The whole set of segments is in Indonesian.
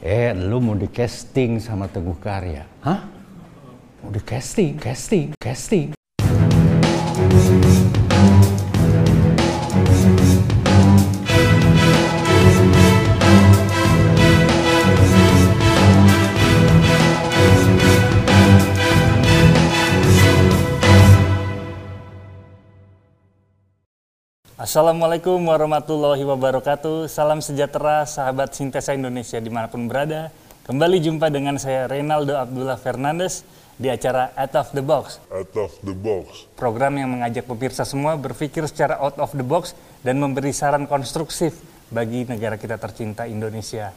Eh, lu mau di casting sama Teguh Karya? Hah? Mau di casting, casting, casting. Assalamualaikum warahmatullahi wabarakatuh. Salam sejahtera sahabat Sintesa Indonesia di mana pun berada. Kembali jumpa dengan saya Reynaldo Abdullah Fernandes di acara Out of the Box. Out of the box. Program yang mengajak pemirsa semua berpikir secara out of the box dan memberi saran konstruktif bagi negara kita tercinta Indonesia.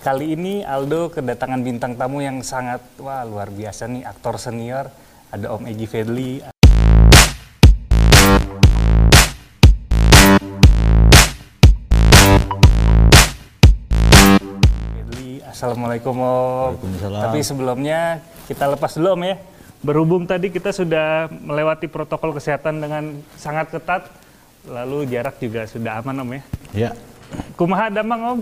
Kali ini Aldo kedatangan bintang tamu yang sangat wah luar biasa nih aktor senior. Ada Om Egi Fedli Assalamualaikum Om. Waalaikumsalam. Tapi sebelumnya kita lepas dulu Om ya. Berhubung tadi kita sudah melewati protokol kesehatan dengan sangat ketat, lalu jarak juga sudah aman Om ya. Ya, Kumaha damang Om?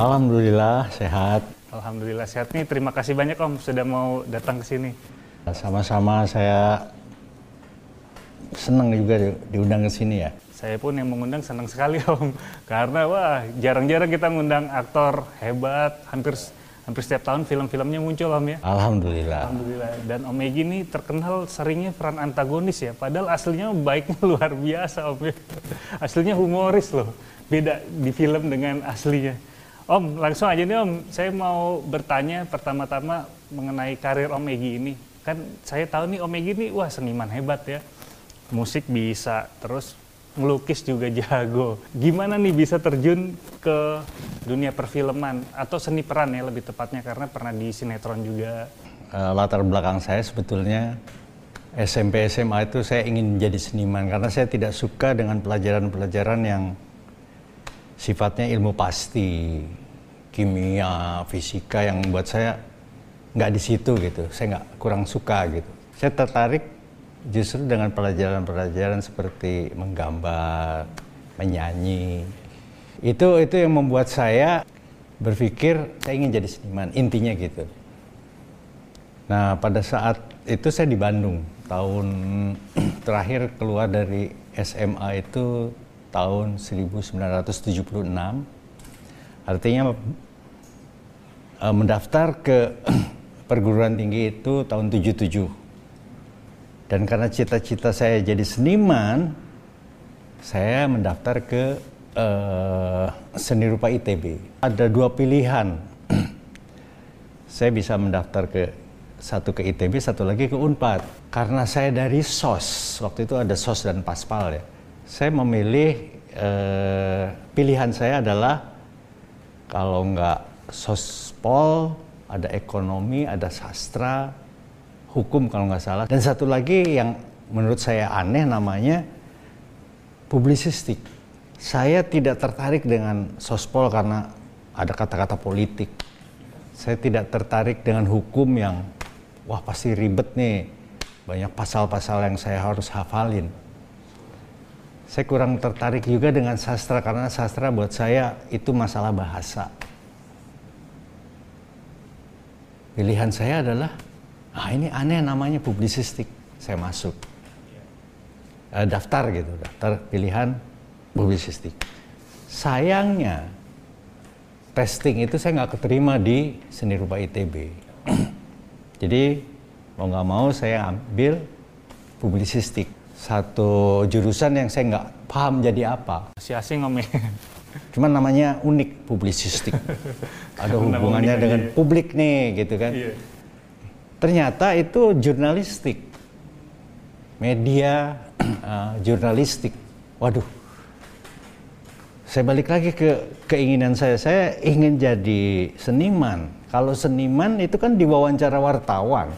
alhamdulillah sehat. Alhamdulillah sehat nih. Terima kasih banyak Om sudah mau datang ke sini. Sama-sama saya senang juga di- diundang ke sini ya. Saya pun yang mengundang senang sekali Om. Karena wah jarang-jarang kita ngundang aktor hebat. Hampir hampir setiap tahun film-filmnya muncul Om ya. Alhamdulillah. Alhamdulillah. Dan Om Egi ini terkenal seringnya peran antagonis ya. Padahal aslinya baiknya luar biasa Om ya. Aslinya humoris loh. Beda di film dengan aslinya. Om, langsung aja nih Om. Saya mau bertanya pertama-tama mengenai karir Om Egi ini. Kan saya tahu nih Om Egi ini wah seniman hebat ya. Musik bisa, terus ngelukis juga jago. Gimana nih bisa terjun ke dunia perfilman atau seni peran ya lebih tepatnya karena pernah di sinetron juga. Eh, latar belakang saya sebetulnya SMP SMA itu saya ingin menjadi seniman karena saya tidak suka dengan pelajaran-pelajaran yang sifatnya ilmu pasti, kimia, fisika yang membuat saya nggak di situ gitu. Saya nggak kurang suka gitu. Saya tertarik justru dengan pelajaran-pelajaran seperti menggambar, menyanyi. Itu itu yang membuat saya berpikir saya ingin jadi seniman. Intinya gitu. Nah, pada saat itu saya di Bandung. Tahun terakhir keluar dari SMA itu tahun 1976. Artinya eh, mendaftar ke perguruan tinggi itu tahun 77. Dan karena cita-cita saya jadi seniman, saya mendaftar ke eh, seni rupa ITB. Ada dua pilihan saya bisa mendaftar ke satu ke ITB, satu lagi ke Unpad. Karena saya dari SOS, waktu itu ada SOS dan Paspal ya. Saya memilih eh, pilihan saya adalah kalau nggak sospol, ada ekonomi, ada sastra, hukum kalau nggak salah. Dan satu lagi yang menurut saya aneh namanya publisistik. Saya tidak tertarik dengan sospol karena ada kata-kata politik. Saya tidak tertarik dengan hukum yang wah pasti ribet nih. Banyak pasal-pasal yang saya harus hafalin. Saya kurang tertarik juga dengan sastra karena sastra buat saya itu masalah bahasa. Pilihan saya adalah, ah ini aneh namanya publisistik. Saya masuk. Eh, daftar gitu, daftar pilihan publisistik. Sayangnya, testing itu saya nggak keterima di seni rupa ITB. Jadi mau nggak mau saya ambil publisistik. Satu jurusan yang saya nggak paham jadi apa. Si asing Om ya. Cuman namanya unik publisistik. Ada hubungannya dengan aja publik nih gitu kan. Iya. Ternyata itu jurnalistik. Media eh, jurnalistik. Waduh. Saya balik lagi ke keinginan saya. Saya ingin jadi seniman. Kalau seniman itu kan diwawancara wartawan.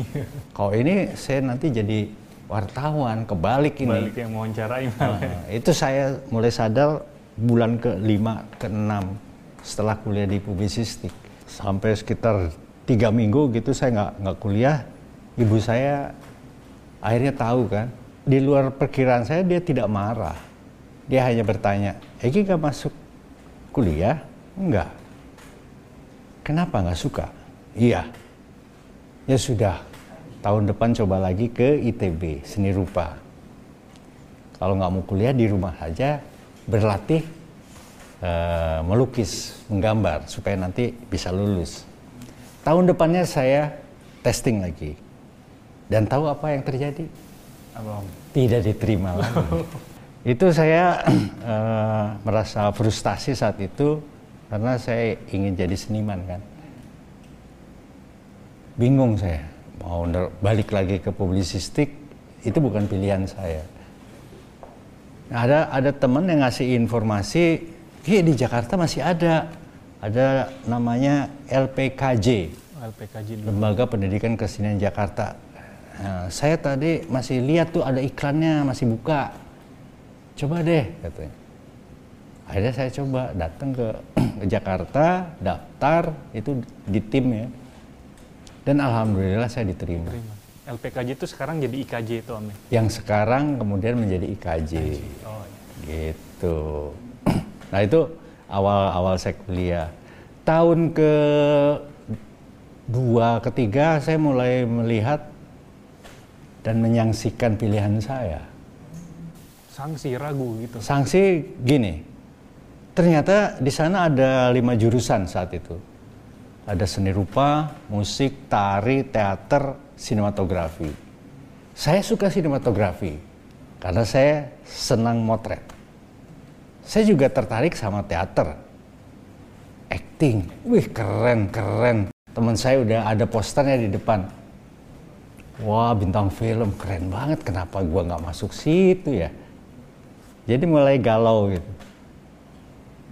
Kalau ini saya nanti jadi wartawan, kebalik ini. Balik yang mewawancarai malah. Nah, itu saya mulai sadar bulan ke-5, ke-6 setelah kuliah di publisistik. Sampai sekitar tiga minggu gitu saya nggak nggak kuliah. Ibu saya akhirnya tahu kan. Di luar perkiraan saya dia tidak marah. Dia hanya bertanya, Egi nggak masuk kuliah? Enggak. Kenapa nggak suka? Iya. Ya sudah, tahun depan coba lagi ke ITB, seni rupa. Kalau nggak mau kuliah di rumah saja, berlatih uh, melukis, menggambar, supaya nanti bisa lulus. Tahun depannya saya testing lagi. Dan tahu apa yang terjadi? Apa? Tidak diterima lagi. itu saya uh, merasa frustasi saat itu karena saya ingin jadi seniman kan bingung saya mau balik lagi ke publisistik itu bukan pilihan saya nah, ada ada teman yang ngasih informasi Iya di Jakarta masih ada ada namanya LPKJ LPKJ Lembaga Pendidikan Kesenian Jakarta. Nah, saya tadi masih lihat tuh ada iklannya masih buka. Coba deh katanya. Akhirnya saya coba datang ke, ke Jakarta daftar itu di tim ya. Dan alhamdulillah saya diterima. Terima. LPKJ itu sekarang jadi IKJ itu Om ya? yang sekarang kemudian menjadi IKJ oh, iya. gitu. Nah itu awal-awal saya kuliah tahun ke dua ketiga saya mulai melihat dan menyaksikan pilihan saya sanksi ragu gitu sanksi gini Ternyata di sana ada lima jurusan saat itu. Ada seni rupa, musik, tari, teater, sinematografi. Saya suka sinematografi karena saya senang motret. Saya juga tertarik sama teater. Acting, wih keren, keren. Teman saya udah ada posternya di depan. Wah bintang film keren banget, kenapa gua nggak masuk situ ya? Jadi mulai galau gitu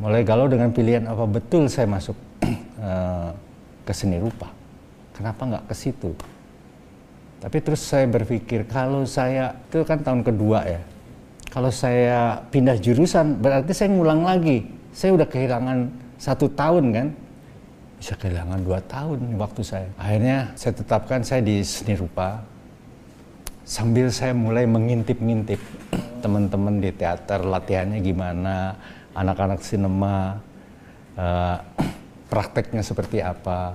mulai galau dengan pilihan apa betul saya masuk uh, ke seni rupa. Kenapa nggak ke situ? Tapi terus saya berpikir kalau saya itu kan tahun kedua ya. Kalau saya pindah jurusan berarti saya ngulang lagi. Saya udah kehilangan satu tahun kan. Bisa kehilangan dua tahun waktu saya. Akhirnya saya tetapkan saya di seni rupa. Sambil saya mulai mengintip-ngintip teman-teman di teater latihannya gimana, anak-anak sinema uh, prakteknya seperti apa.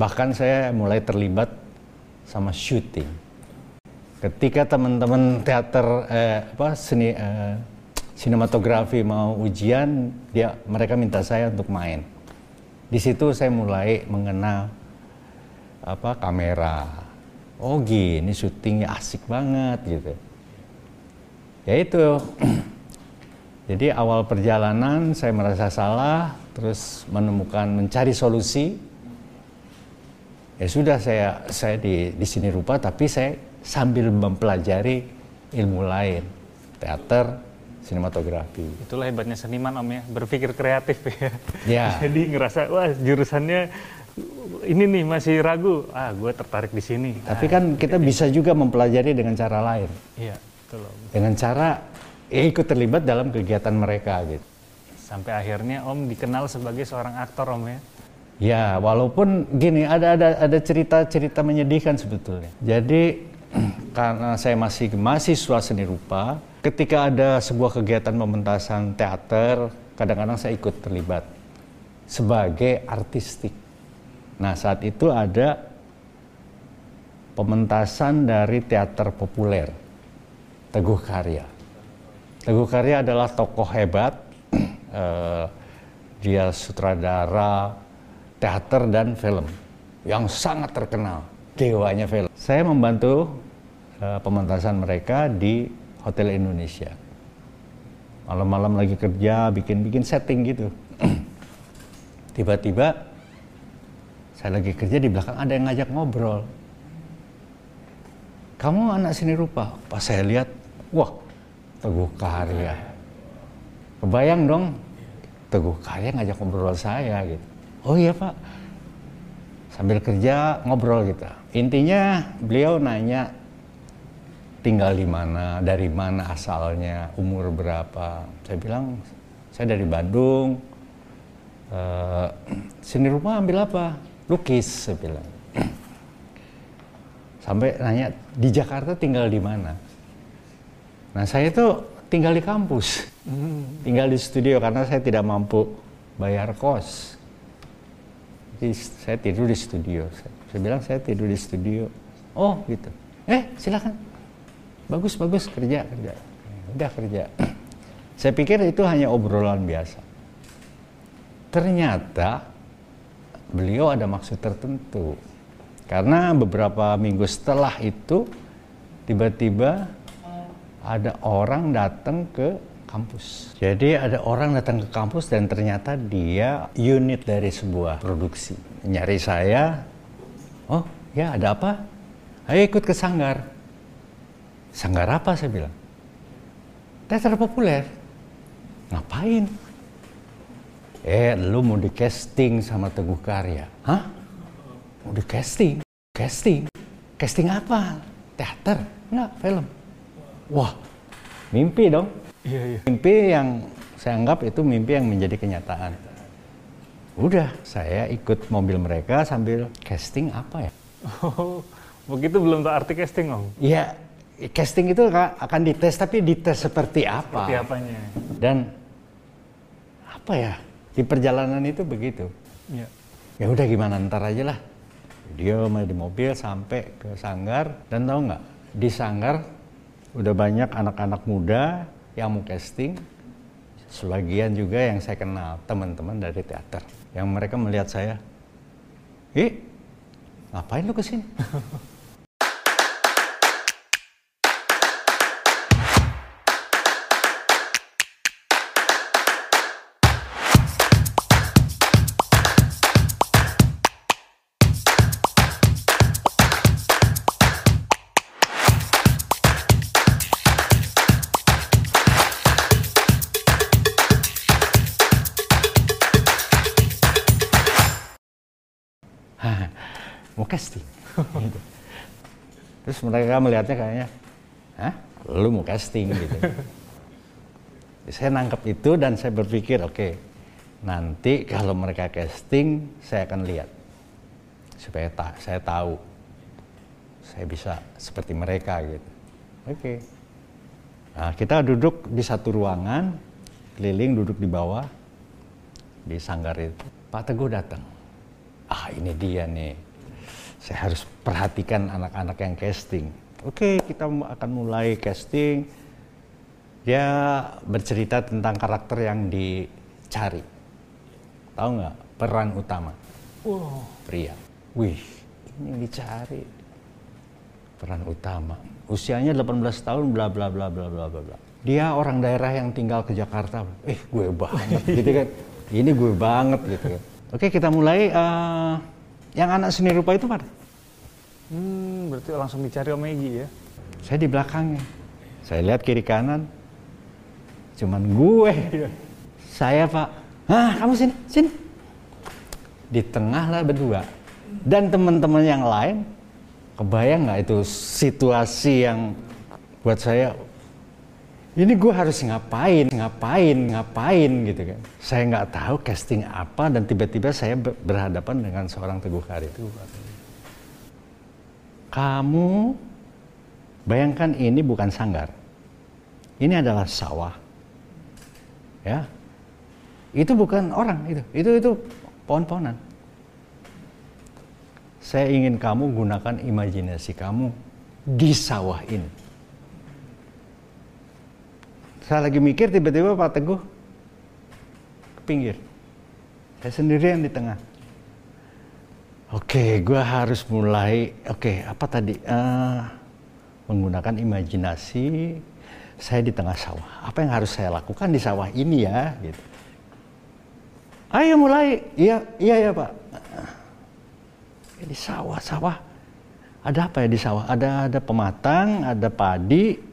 Bahkan saya mulai terlibat sama syuting. Ketika teman-teman teater eh, apa seni eh, sinematografi mau ujian, dia mereka minta saya untuk main. Di situ saya mulai mengenal apa kamera. Oh gini syutingnya asik banget gitu. Ya itu Jadi awal perjalanan saya merasa salah, terus menemukan mencari solusi. Ya sudah saya saya di di sini rupa tapi saya sambil mempelajari ilmu lain, teater, sinematografi. Itulah hebatnya seniman Om ya, berpikir kreatif ya. Ya. Jadi ngerasa wah jurusannya ini nih masih ragu, ah gue tertarik di sini. Tapi kan kita bisa juga mempelajari dengan cara lain. Iya, betul. Dengan cara ya ikut terlibat dalam kegiatan mereka gitu. Sampai akhirnya Om dikenal sebagai seorang aktor Om ya. Ya, walaupun gini ada ada ada cerita-cerita menyedihkan sebetulnya. Jadi karena saya masih mahasiswa seni rupa, ketika ada sebuah kegiatan pementasan teater, kadang-kadang saya ikut terlibat sebagai artistik. Nah, saat itu ada pementasan dari teater populer Teguh Karya. Teguh Karya adalah tokoh hebat. uh, dia sutradara teater dan film yang sangat terkenal, dewanya film. Saya membantu uh, pementasan mereka di Hotel Indonesia. Malam-malam lagi kerja, bikin-bikin setting gitu. Tiba-tiba saya lagi kerja di belakang ada yang ngajak ngobrol. Kamu anak seni rupa? Pas saya lihat, wah Teguh Karya. Kebayang dong, Teguh Karya ngajak ngobrol saya gitu. Oh iya Pak, sambil kerja ngobrol gitu. Intinya beliau nanya tinggal di mana, dari mana asalnya, umur berapa. Saya bilang saya dari Bandung. Uh, seni rumah ambil apa? Lukis, saya bilang. Sampai nanya di Jakarta tinggal di mana? Nah saya itu tinggal di kampus, hmm. tinggal di studio karena saya tidak mampu bayar kos. Saya tidur di studio. Saya, saya bilang saya tidur di studio. Oh gitu. Eh silakan. Bagus bagus kerja kerja. Udah kerja. saya pikir itu hanya obrolan biasa. Ternyata beliau ada maksud tertentu. Karena beberapa minggu setelah itu tiba-tiba ada orang datang ke kampus. Jadi ada orang datang ke kampus dan ternyata dia unit dari sebuah produksi. Nyari saya, oh ya ada apa? Ayo ikut ke sanggar. Sanggar apa saya bilang? Teater populer. Ngapain? Eh, lu mau di casting sama Teguh Karya. Hah? Mau di casting? Casting? Casting apa? Teater? Enggak, film. Wah, mimpi dong. Iya, iya. Mimpi yang saya anggap itu mimpi yang menjadi kenyataan. Udah, saya ikut mobil mereka sambil casting apa ya? Oh, begitu belum tahu arti casting om? Ya, casting itu ka- akan dites, tapi dites seperti apa? Seperti apanya? Dan apa ya? Di perjalanan itu begitu. Ya. Ya udah gimana ntar aja lah. Dia di mobil sampai ke sanggar dan tahu nggak di sanggar udah banyak anak-anak muda yang mau casting. Sebagian juga yang saya kenal teman-teman dari teater yang mereka melihat saya, ih ngapain lu ke sini? mereka melihatnya kayaknya, hah, lu mau casting gitu. saya nangkep itu dan saya berpikir, oke, nanti kalau mereka casting, saya akan lihat supaya ta saya tahu, saya bisa seperti mereka gitu. Oke. Nah, kita duduk di satu ruangan, keliling duduk di bawah di sanggar itu. Pak Teguh datang. Ah, ini dia nih saya harus perhatikan anak-anak yang casting. Oke, kita akan mulai casting. Dia bercerita tentang karakter yang dicari. Tahu nggak? Peran utama. Wow. Pria. Wih, ini yang dicari. Peran utama. Usianya 18 tahun, bla bla bla bla bla bla bla. Dia orang daerah yang tinggal ke Jakarta. Eh, gue banget, gitu kan. Ini gue banget, gitu kan. Oke, kita mulai. eh, yang anak seni rupa itu mana? Hmm, berarti langsung dicari Om Egi ya? Saya di belakangnya. Saya lihat kiri kanan. Cuman gue. Saya pak. Hah kamu sini, sini. Di tengah lah berdua. Dan teman-teman yang lain. Kebayang nggak itu situasi yang buat saya ini gue harus ngapain, ngapain, ngapain gitu kan. Saya nggak tahu casting apa dan tiba-tiba saya ber- berhadapan dengan seorang Teguh Karya. Kamu bayangkan ini bukan sanggar. Ini adalah sawah. Ya. Itu bukan orang itu. Itu itu pohon-pohonan. Saya ingin kamu gunakan imajinasi kamu di sawah ini. Saya lagi mikir tiba-tiba Pak Teguh ke pinggir. Saya sendirian di tengah. Oke, gue harus mulai. Oke, apa tadi? Eh, menggunakan imajinasi. Saya di tengah sawah. Apa yang harus saya lakukan di sawah ini ya? Gitu. Ayo mulai. Iya, iya ya Pak. Di sawah, sawah. Ada apa ya di sawah? Ada ada pematang, ada padi,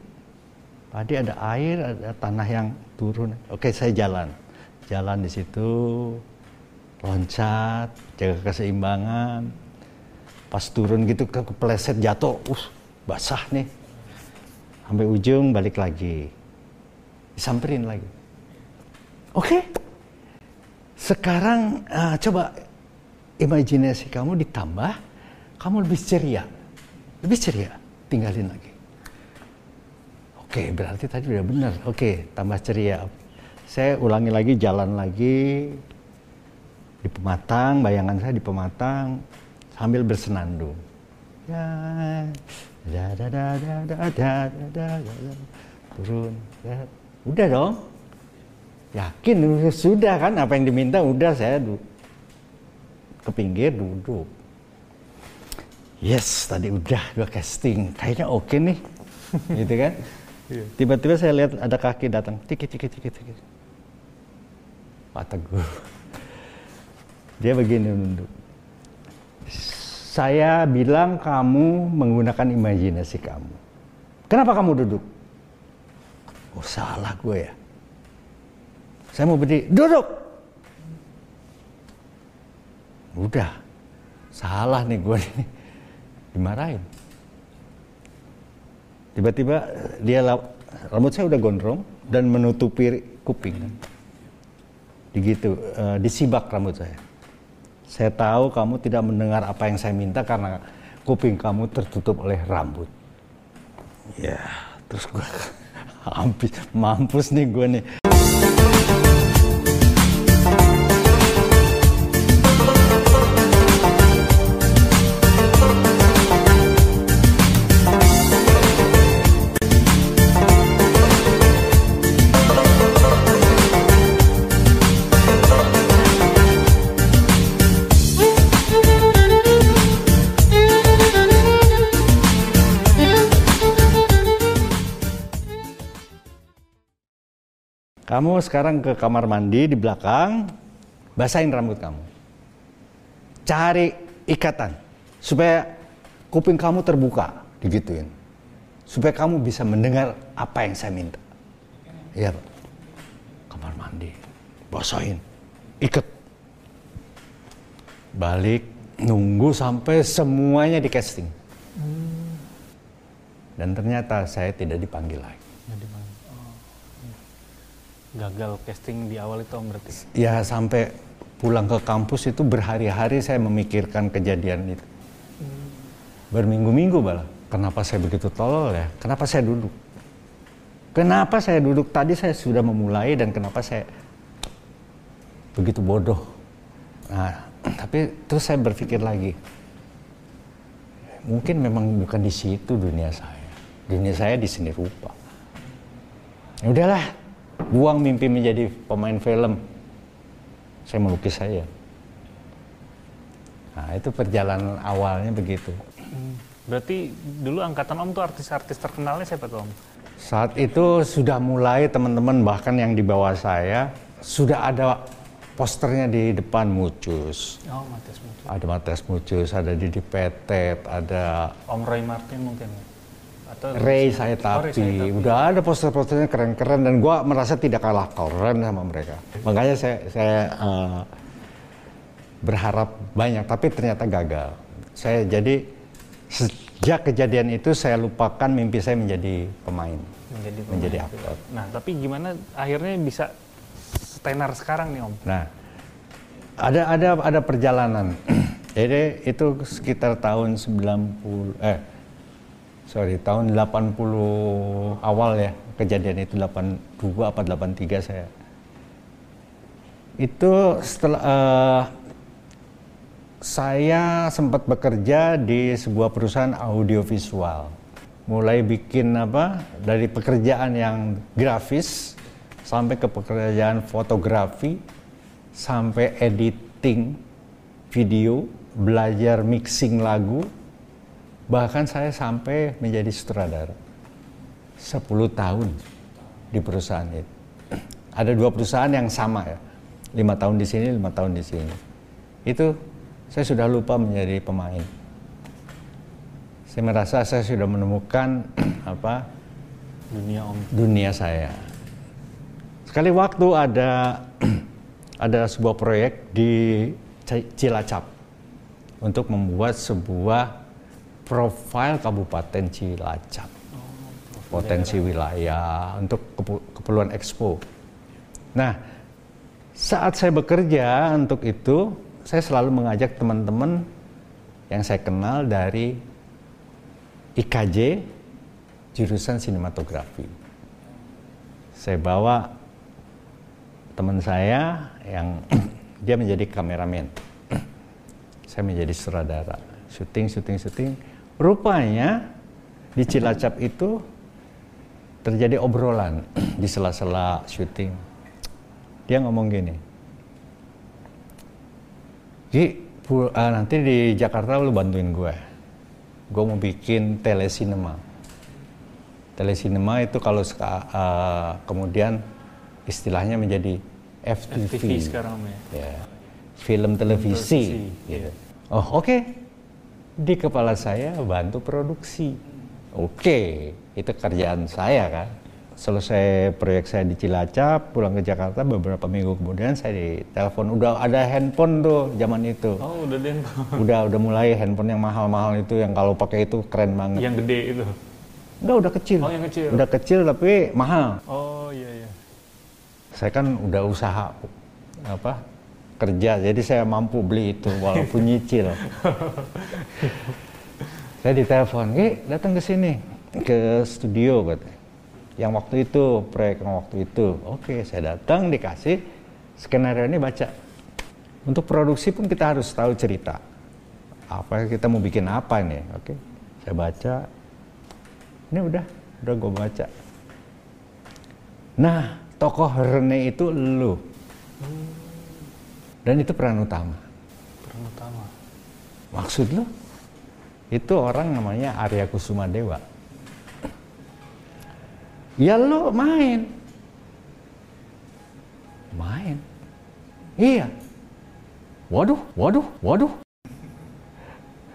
padi ada air, ada tanah yang turun. Oke, saya jalan, jalan di situ, loncat, jaga keseimbangan. Pas turun gitu ke kepleset jatuh, uh, basah nih. Sampai ujung balik lagi, disamperin lagi. Oke, sekarang eh, coba imajinasi kamu ditambah, kamu lebih ceria, lebih ceria, tinggalin lagi. Oke, berarti tadi udah benar. Oke, tambah ceria. Saya ulangi lagi, jalan lagi. di pematang, bayangan saya di pematang sambil bersenandung. Ya, da da da da da da da da turun, ya. udah dong. Yakin sudah kan apa yang diminta udah saya ke pinggir duduk. Yes, tadi udah dua casting, kayaknya oke nih, gitu kan? Iya. Tiba-tiba saya lihat ada kaki datang, tiki tiki tiki tiki. Pak Teguh. Dia begini nunduk. Saya bilang kamu menggunakan imajinasi kamu. Kenapa kamu duduk? Oh salah gue ya. Saya mau berdiri, duduk. Udah, salah nih gue nih. Dimarahin. Tiba-tiba dia rambut saya udah gondrong dan menutupi kuping. Begitu, eh, disibak rambut saya. Saya tahu kamu tidak mendengar apa yang saya minta karena kuping kamu tertutup oleh rambut. Ya, terus gue habis mampus nih gue nih. Kamu sekarang ke kamar mandi di belakang, basahin rambut kamu. Cari ikatan supaya kuping kamu terbuka, digituin. Supaya kamu bisa mendengar apa yang saya minta. Iya, Pak. Kamar mandi, basahin, ikat. Balik, nunggu sampai semuanya di casting. Dan ternyata saya tidak dipanggil lagi. Gagal casting di awal itu om berarti. ya sampai pulang ke kampus itu berhari-hari saya memikirkan kejadian itu. Berminggu-minggu malah. Kenapa saya begitu tolol ya? Kenapa saya duduk? Kenapa saya duduk tadi saya sudah memulai dan kenapa saya begitu bodoh? Nah, tapi terus saya berpikir lagi. Mungkin memang bukan di situ dunia saya. Dunia saya di seni rupa. Ya udahlah, buang mimpi menjadi pemain film. Saya melukis saya. Nah, itu perjalanan awalnya begitu. Berarti dulu angkatan om tuh artis-artis terkenalnya siapa tuh om? Saat itu sudah mulai teman-teman bahkan yang di bawah saya sudah ada posternya di depan Mucus. Oh Matias Muncul. Ada Matias Mucus, ada Didi Petet, ada Om Roy Martin mungkin. Atau Ray saya Oh, Ray udah ada poster-posternya keren-keren dan gua merasa tidak kalah keren sama mereka. Makanya saya saya eh, berharap banyak tapi ternyata gagal. Saya jadi sejak kejadian itu saya lupakan mimpi saya menjadi pemain, menjadi pemain menjadi aktor. Nah tapi gimana akhirnya bisa tenar sekarang nih om? Nah, ada ada ada perjalanan. Jadi itu sekitar tahun 90 eh sorry tahun 80 awal ya kejadian itu 82 apa 83 saya. Itu setelah eh, saya sempat bekerja di sebuah perusahaan audiovisual. Mulai bikin apa dari pekerjaan yang grafis sampai ke pekerjaan fotografi sampai editing video, belajar mixing lagu, bahkan saya sampai menjadi sutradara. 10 tahun di perusahaan itu. Ada dua perusahaan yang sama ya. Lima tahun di sini, lima tahun di sini. Itu saya sudah lupa menjadi pemain. Saya merasa saya sudah menemukan apa Dunia om. dunia saya. Sekali waktu ada ada sebuah proyek di Cilacap untuk membuat sebuah profil Kabupaten Cilacap, potensi wilayah untuk keperluan Expo. Nah, saat saya bekerja untuk itu, saya selalu mengajak teman-teman yang saya kenal dari IKJ jurusan sinematografi. Saya bawa teman saya yang dia menjadi kameramen. Saya menjadi sutradara. Syuting, syuting, syuting. Rupanya di Cilacap itu terjadi obrolan di sela-sela syuting. Dia ngomong gini, Ji, ah, nanti di Jakarta lu bantuin gue. Gue mau bikin telesinema. Telesinema itu kalau ah, kemudian istilahnya menjadi FTV. FTV sekarang ya. Ya, film televisi. Televisi, gitu. Oh oke, di kepala saya bantu produksi. Oke, itu kerjaan saya kan. Selesai proyek saya di Cilacap, pulang ke Jakarta beberapa minggu kemudian saya ditelepon. Udah ada handphone tuh zaman itu. Oh udah deh Udah udah mulai handphone yang mahal-mahal itu yang kalau pakai itu keren banget. yang gede itu. Enggak udah kecil. Oh, yang kecil. Udah kecil tapi mahal. Oh iya iya. Saya kan udah usaha apa kerja, jadi saya mampu beli itu walaupun nyicil. saya ditelepon, "Eh, datang ke sini ke studio," katanya. Yang waktu itu, proyek yang waktu itu. Oke, saya datang dikasih skenario ini baca. Untuk produksi pun kita harus tahu cerita. Apa kita mau bikin apa nih? Oke, saya baca. Ini udah, udah gue baca. Nah, tokoh Rene itu lu. Dan itu peran utama. Peran utama. Maksud lu? Itu orang namanya Arya Kusuma Dewa. Ya lu main. Main. Iya. Waduh, waduh, waduh.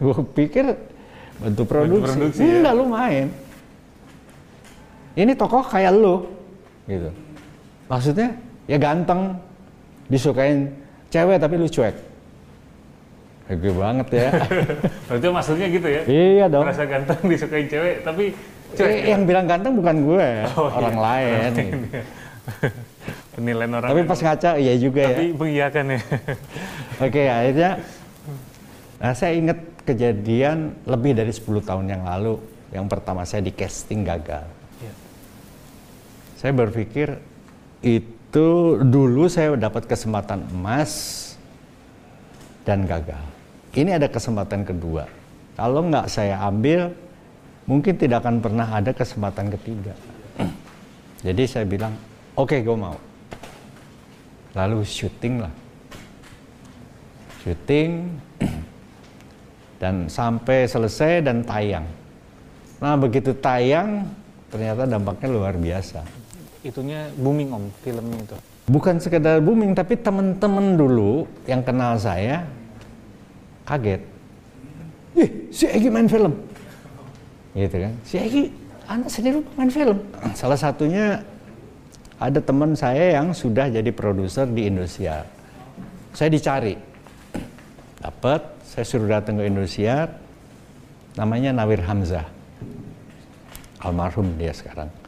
Gue pikir bantu produksi. produksi, ya? Enggak, lu main. Ini tokoh kayak lu. Gitu. Maksudnya, ya ganteng. Disukain cewek tapi lu cuek. Gede banget ya. Berarti maksudnya gitu ya? iya dong. Merasa ganteng disukain cewek tapi cuek. Eh, yang bilang ganteng bukan gue, Oh, orang iya. lain. Penilaian orang. Tapi yang- pas ngaca iya juga tapi ya. mengiyakan ya. Oke, akhirnya nah saya ingat kejadian lebih dari 10 tahun yang lalu yang pertama saya di casting gagal. Iya. Saya berpikir itu dulu saya dapat kesempatan emas dan gagal. Ini ada kesempatan kedua. Kalau nggak saya ambil, mungkin tidak akan pernah ada kesempatan ketiga. Jadi saya bilang, oke gue mau. Lalu syuting lah. Syuting dan sampai selesai dan tayang. Nah begitu tayang, ternyata dampaknya luar biasa. Itunya booming om filmnya itu. Bukan sekedar booming, tapi teman-teman dulu yang kenal saya kaget. Ih, si Egi main film. Gitu kan. Si Egi anak sendiri main film. Salah satunya ada teman saya yang sudah jadi produser di Indosiar. Saya dicari. Dapat, saya suruh datang ke Indosiar. Namanya Nawir Hamzah. Almarhum dia sekarang.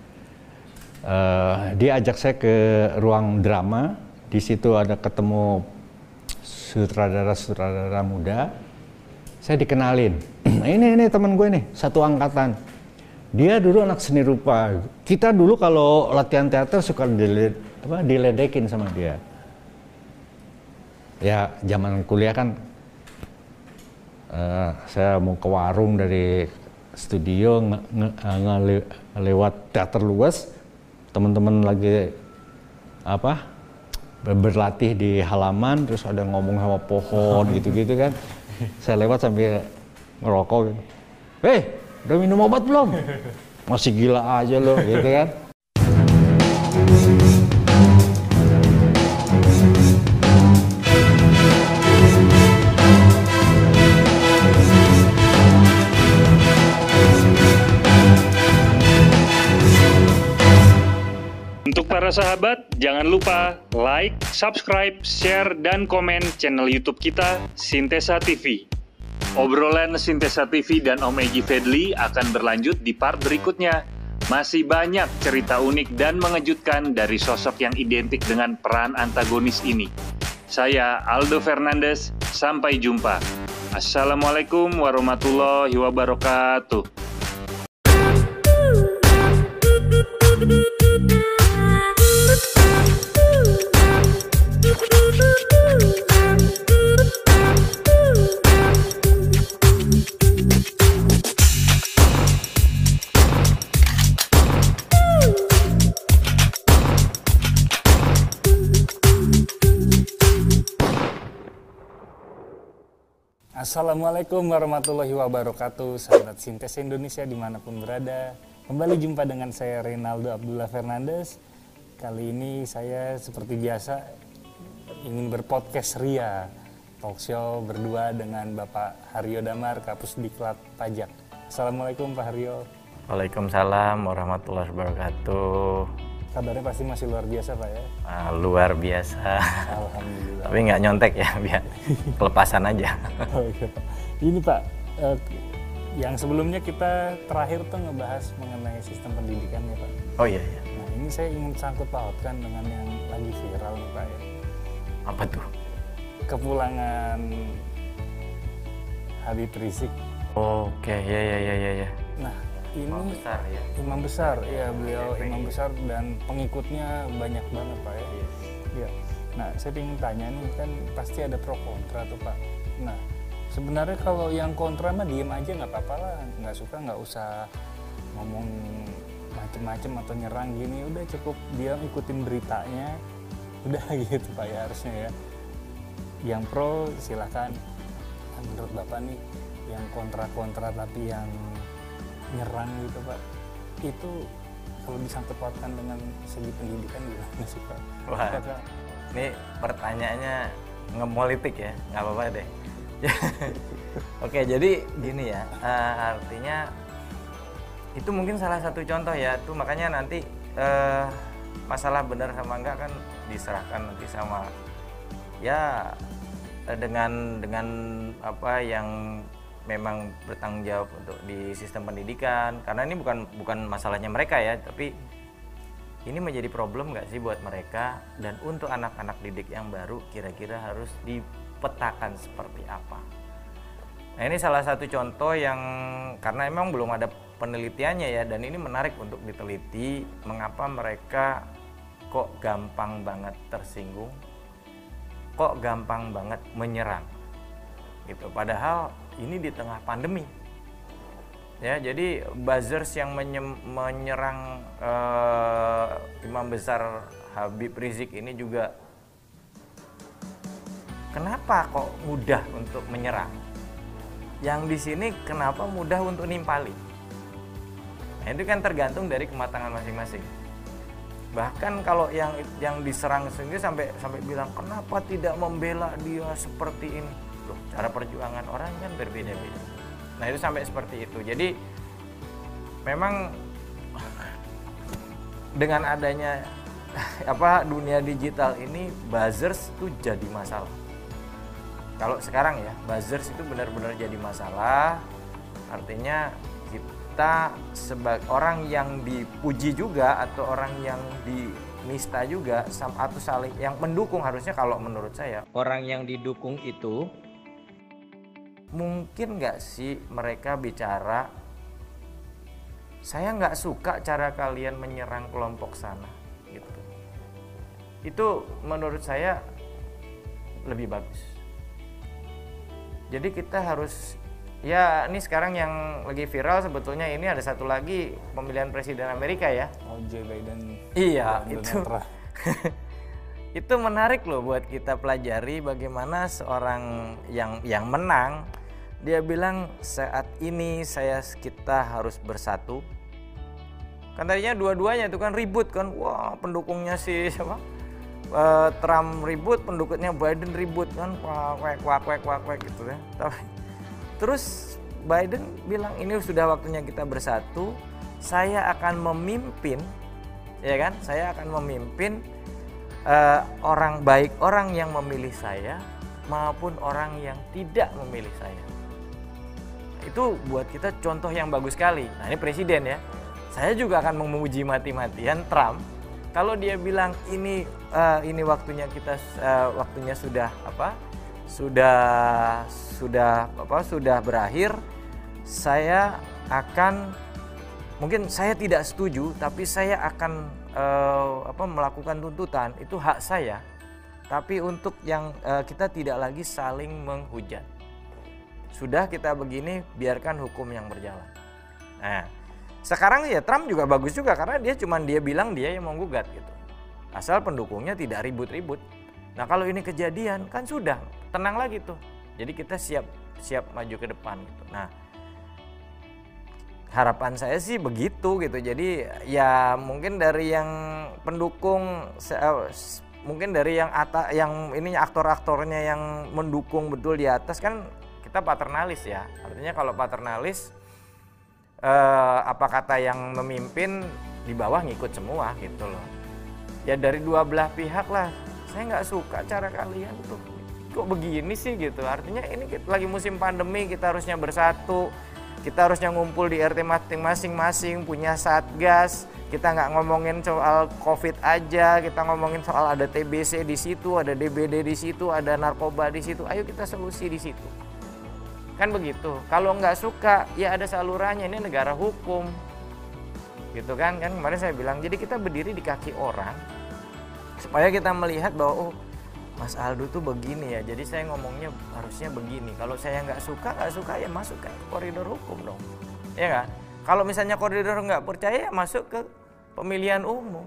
Eh, dia ajak saya ke ruang drama. Di situ ada ketemu sutradara-sutradara muda. Saya dikenalin. ini ini teman gue nih, satu angkatan. Dia dulu anak seni rupa. Kita dulu kalau latihan teater suka dile, apa, diledekin sama dia. Ya zaman kuliah kan eh, saya mau ke warung dari studio nge, nge, ngele- lewat teater luas teman-teman lagi apa ber- berlatih di halaman terus ada ngomong sama pohon gitu-gitu kan saya lewat sambil ngerokok gitu. Hei, udah minum obat belum? Masih gila aja lo gitu kan. Para sahabat, jangan lupa like, subscribe, share, dan komen channel YouTube kita, Sintesa TV. Obrolan Sintesa TV dan Om Egi Fedli akan berlanjut di part berikutnya. Masih banyak cerita unik dan mengejutkan dari sosok yang identik dengan peran antagonis ini. Saya Aldo Fernandes, sampai jumpa. Assalamualaikum warahmatullahi wabarakatuh. Assalamualaikum warahmatullahi wabarakatuh. Sahabat Sintes Indonesia di mana pun berada. Kembali jumpa dengan saya Reynaldo Abdullah Fernandes. Kali ini saya seperti biasa ingin berpodcast Ria, talk show berdua dengan Bapak Haryo Damar, Kapus Diklat Pajak. Assalamualaikum Pak Haryo. Waalaikumsalam warahmatullahi wabarakatuh. Kabarnya pasti masih luar biasa Pak ya? Uh, luar biasa. Alhamdulillah. Tapi nggak nyontek ya, biar kelepasan aja. oh, iya. Ini Pak, eh, yang sebelumnya kita terakhir tuh ngebahas mengenai sistem pendidikan ya Pak. Oh iya iya. Nah ini saya ingin sangkut pautkan dengan yang lagi viral nih Pak ya. Apa tuh? Kepulangan Habib Rizik. Oke, ya ya ya ya ya. Nah ini Imam besar ya. Imam besar, ya beliau FPI. imam besar dan pengikutnya banyak banget Pak ya. Iya. Nah, saya ingin tanya nih kan pasti ada pro kontra tuh Pak. Nah, sebenarnya kalau yang kontra mah diem aja nggak apa-apa lah, nggak suka nggak usah ngomong macem-macem atau nyerang gini, udah cukup dia ikutin beritanya, udah gitu Pak ya harusnya ya. Yang pro silahkan, Nah, menurut Bapak nih yang kontra-kontra tapi yang nyerang gitu Pak, itu kalau disangkut pautkan dengan segi pendidikan gimana sih Pak? Wah. Apakah Ini pertanyaannya ngepolitik ya, nggak apa-apa deh. Oke, jadi gini ya, eh, artinya itu mungkin salah satu contoh ya, tuh makanya nanti eh, masalah benar sama enggak kan diserahkan nanti sama ya eh, dengan dengan apa yang memang bertanggung jawab untuk di sistem pendidikan. Karena ini bukan bukan masalahnya mereka ya tapi ini menjadi problem nggak sih buat mereka? Dan untuk anak-anak didik yang baru kira-kira harus dipetakan seperti apa? Nah ini salah satu contoh yang karena emang belum ada penelitiannya ya dan ini menarik untuk diteliti mengapa mereka kok gampang banget tersinggung? Kok gampang banget menyerang? Gitu. Padahal ini di tengah pandemi. Ya jadi buzzers yang menye- menyerang eh, imam besar Habib Rizik ini juga kenapa kok mudah untuk menyerang? Yang di sini kenapa mudah untuk nimpali? Nah itu kan tergantung dari kematangan masing-masing bahkan kalau yang yang diserang sendiri sampai sampai bilang kenapa tidak membela dia seperti ini? Loh cara perjuangan orang kan berbeda-beda. Nah itu sampai seperti itu. Jadi memang dengan adanya apa dunia digital ini buzzers itu jadi masalah. Kalau sekarang ya buzzers itu benar-benar jadi masalah. Artinya kita sebagai orang yang dipuji juga atau orang yang dinista juga atau saling yang mendukung harusnya kalau menurut saya. Orang yang didukung itu mungkin nggak sih mereka bicara saya nggak suka cara kalian menyerang kelompok sana gitu. Itu menurut saya lebih bagus. Jadi kita harus ya ini sekarang yang lagi viral sebetulnya ini ada satu lagi pemilihan presiden Amerika ya. Oh, Joe Biden. Iya, itu. Itu menarik loh buat kita pelajari bagaimana seorang yang yang menang dia bilang saat ini saya kita harus bersatu. Kan tadinya dua-duanya itu kan ribut kan. Wah pendukungnya si siapa? Eh, Trump ribut pendukungnya Biden ribut kan. Wak wak wak wak wak gitu ya. Tapi- terus Biden bilang ini sudah waktunya kita bersatu. Saya akan memimpin ya kan? Saya akan memimpin eh, orang baik orang yang memilih saya maupun orang yang tidak memilih saya. Itu buat kita contoh yang bagus sekali. Nah ini presiden ya. Saya juga akan memuji mati-matian Trump. Kalau dia bilang ini eh, ini waktunya kita eh, waktunya sudah apa sudah sudah apa sudah berakhir saya akan mungkin saya tidak setuju tapi saya akan eh, apa melakukan tuntutan. Itu hak saya. Tapi untuk yang eh, kita tidak lagi saling menghujat. Sudah kita begini biarkan hukum yang berjalan. Nah sekarang ya Trump juga bagus juga karena dia cuman dia bilang dia yang menggugat gitu. Asal pendukungnya tidak ribut-ribut. Nah kalau ini kejadian kan sudah tenang lagi tuh Jadi kita siap siap maju ke depan gitu. Nah, harapan saya sih begitu gitu. Jadi ya mungkin dari yang pendukung eh, mungkin dari yang ata, yang ininya aktor-aktornya yang mendukung betul di atas kan kita paternalis ya. Artinya kalau paternalis eh, apa kata yang memimpin di bawah ngikut semua gitu loh. Ya dari dua belah pihak lah. Saya nggak suka cara kalian tuh kok begini sih gitu. Artinya ini lagi musim pandemi kita harusnya bersatu kita harusnya ngumpul di RT masing-masing punya satgas kita nggak ngomongin soal covid aja kita ngomongin soal ada TBC di situ ada DBD di situ ada narkoba di situ. Ayo kita solusi di situ. Kan begitu. Kalau nggak suka ya ada salurannya ini negara hukum. Gitu kan? Kan kemarin saya bilang jadi kita berdiri di kaki orang supaya kita melihat bahwa oh Mas Aldo tuh begini ya jadi saya ngomongnya harusnya begini. Kalau saya nggak suka nggak suka ya masuk ke koridor hukum dong. Ya kan kalau misalnya koridor nggak percaya ya masuk ke pemilihan umum.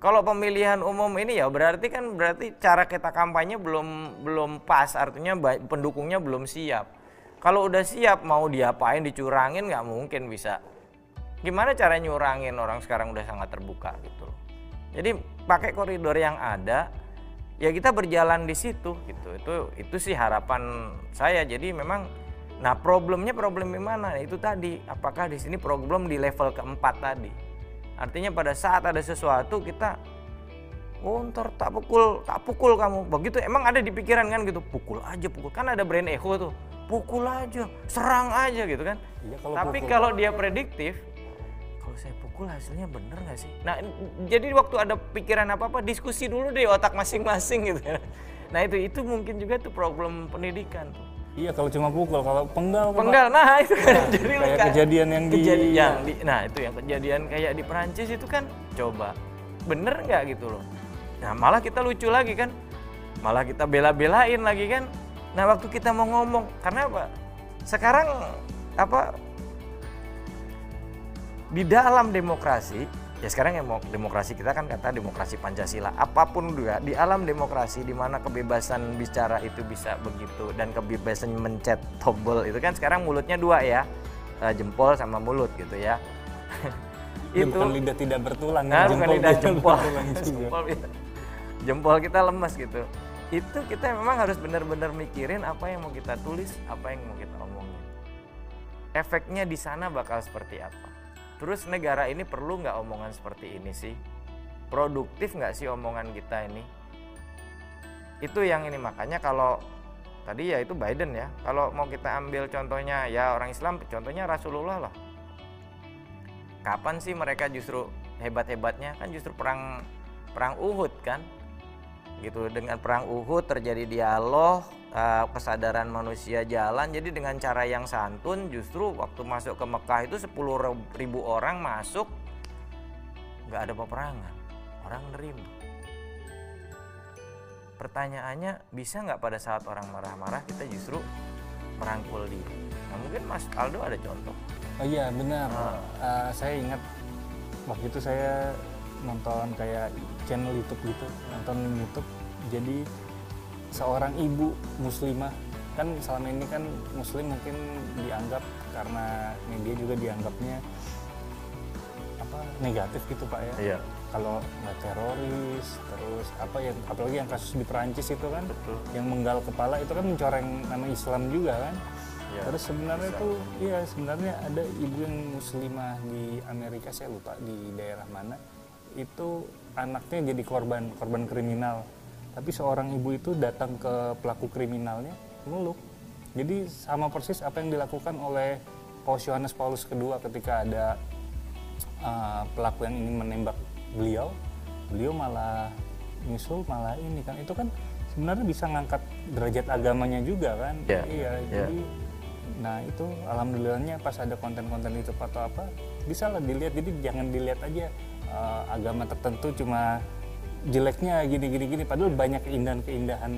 Kalau pemilihan umum ini ya berarti kan berarti cara kita kampanye belum belum pas. Artinya pendukungnya belum siap. Kalau udah siap mau diapain dicurangin nggak mungkin bisa. Gimana cara nyurangin orang sekarang udah sangat terbuka gitu jadi pakai koridor yang ada ya kita berjalan di situ gitu. Itu itu sih harapan saya. Jadi memang nah problemnya problem di mana? Itu tadi apakah di sini problem di level keempat tadi? Artinya pada saat ada sesuatu kita oh ntar tak pukul tak pukul kamu. Begitu emang ada di pikiran kan gitu. Pukul aja pukul. Kan ada brain echo tuh. Pukul aja serang aja gitu kan. Ya, kalau tapi pukul. kalau dia prediktif kalau saya pukul hasilnya bener nggak sih? Nah jadi waktu ada pikiran apa apa diskusi dulu deh otak masing-masing gitu. Nah itu itu mungkin juga tuh problem pendidikan tuh. Iya kalau cuma pukul, kalau penggal. Penggal, nah itu kan nah, jadi kayak kejadian yang di, kejadian, di, nah itu yang kejadian kayak di Perancis itu kan coba bener nggak gitu loh. Nah malah kita lucu lagi kan, malah kita bela-belain lagi kan. Nah waktu kita mau ngomong, karena apa? Sekarang apa di dalam demokrasi ya sekarang ya demokrasi kita kan kata demokrasi Pancasila. Apa pun juga di alam demokrasi di mana kebebasan bicara itu bisa begitu dan kebebasan mencet tombol itu kan sekarang mulutnya dua ya. Eh, jempol sama mulut gitu ya. Itu bukan lidah tidak bertulang nah, jempol bukan lidah jempol. jempol, ya. jempol kita lemas gitu. Itu kita memang harus benar-benar mikirin apa yang mau kita tulis apa yang mau kita omongin. Efeknya di sana bakal seperti apa Terus negara ini perlu nggak omongan seperti ini sih? Produktif nggak sih omongan kita ini? Itu yang ini makanya kalau tadi ya itu Biden ya. Kalau mau kita ambil contohnya ya orang Islam, contohnya Rasulullah lah. Kapan sih mereka justru hebat-hebatnya? Kan justru perang perang Uhud kan? Gitu dengan perang Uhud terjadi dialog uh, kesadaran manusia jalan. Jadi dengan cara yang santun justru waktu masuk ke Mekah itu 10 ribu orang masuk nggak ada peperangan. Orang nerima. Pertanyaannya bisa nggak pada saat orang marah-marah kita justru merangkul dia? Nah mungkin Mas Aldo ada contoh. Oh iya benar. Uh. Uh, saya ingat waktu itu saya nonton kayak channel YouTube gitu nonton YouTube. Jadi seorang ibu muslimah. Kan selama ini kan muslim mungkin dianggap karena media juga dianggapnya apa negatif gitu pak ya. Iya. kalau nggak teroris terus apa yang apalagi yang kasus di Perancis itu kan Betul. yang menggal kepala itu kan mencoreng nama Islam juga kan. Ya, terus sebenarnya itu iya sebenarnya ada ibu yang muslimah di Amerika saya lupa di daerah mana. Itu anaknya jadi korban korban kriminal tapi seorang ibu itu datang ke pelaku kriminalnya meluk jadi sama persis apa yang dilakukan oleh Paus Yohanes Paulus kedua ketika ada uh, pelaku yang ingin menembak beliau beliau malah nyusul malah ini kan itu kan sebenarnya bisa ngangkat derajat agamanya juga kan yeah. iya yeah. jadi nah itu alhamdulillahnya pas ada konten-konten itu atau apa bisa lah dilihat jadi jangan dilihat aja uh, agama tertentu cuma jeleknya gini gini gini padahal banyak keindahan keindahan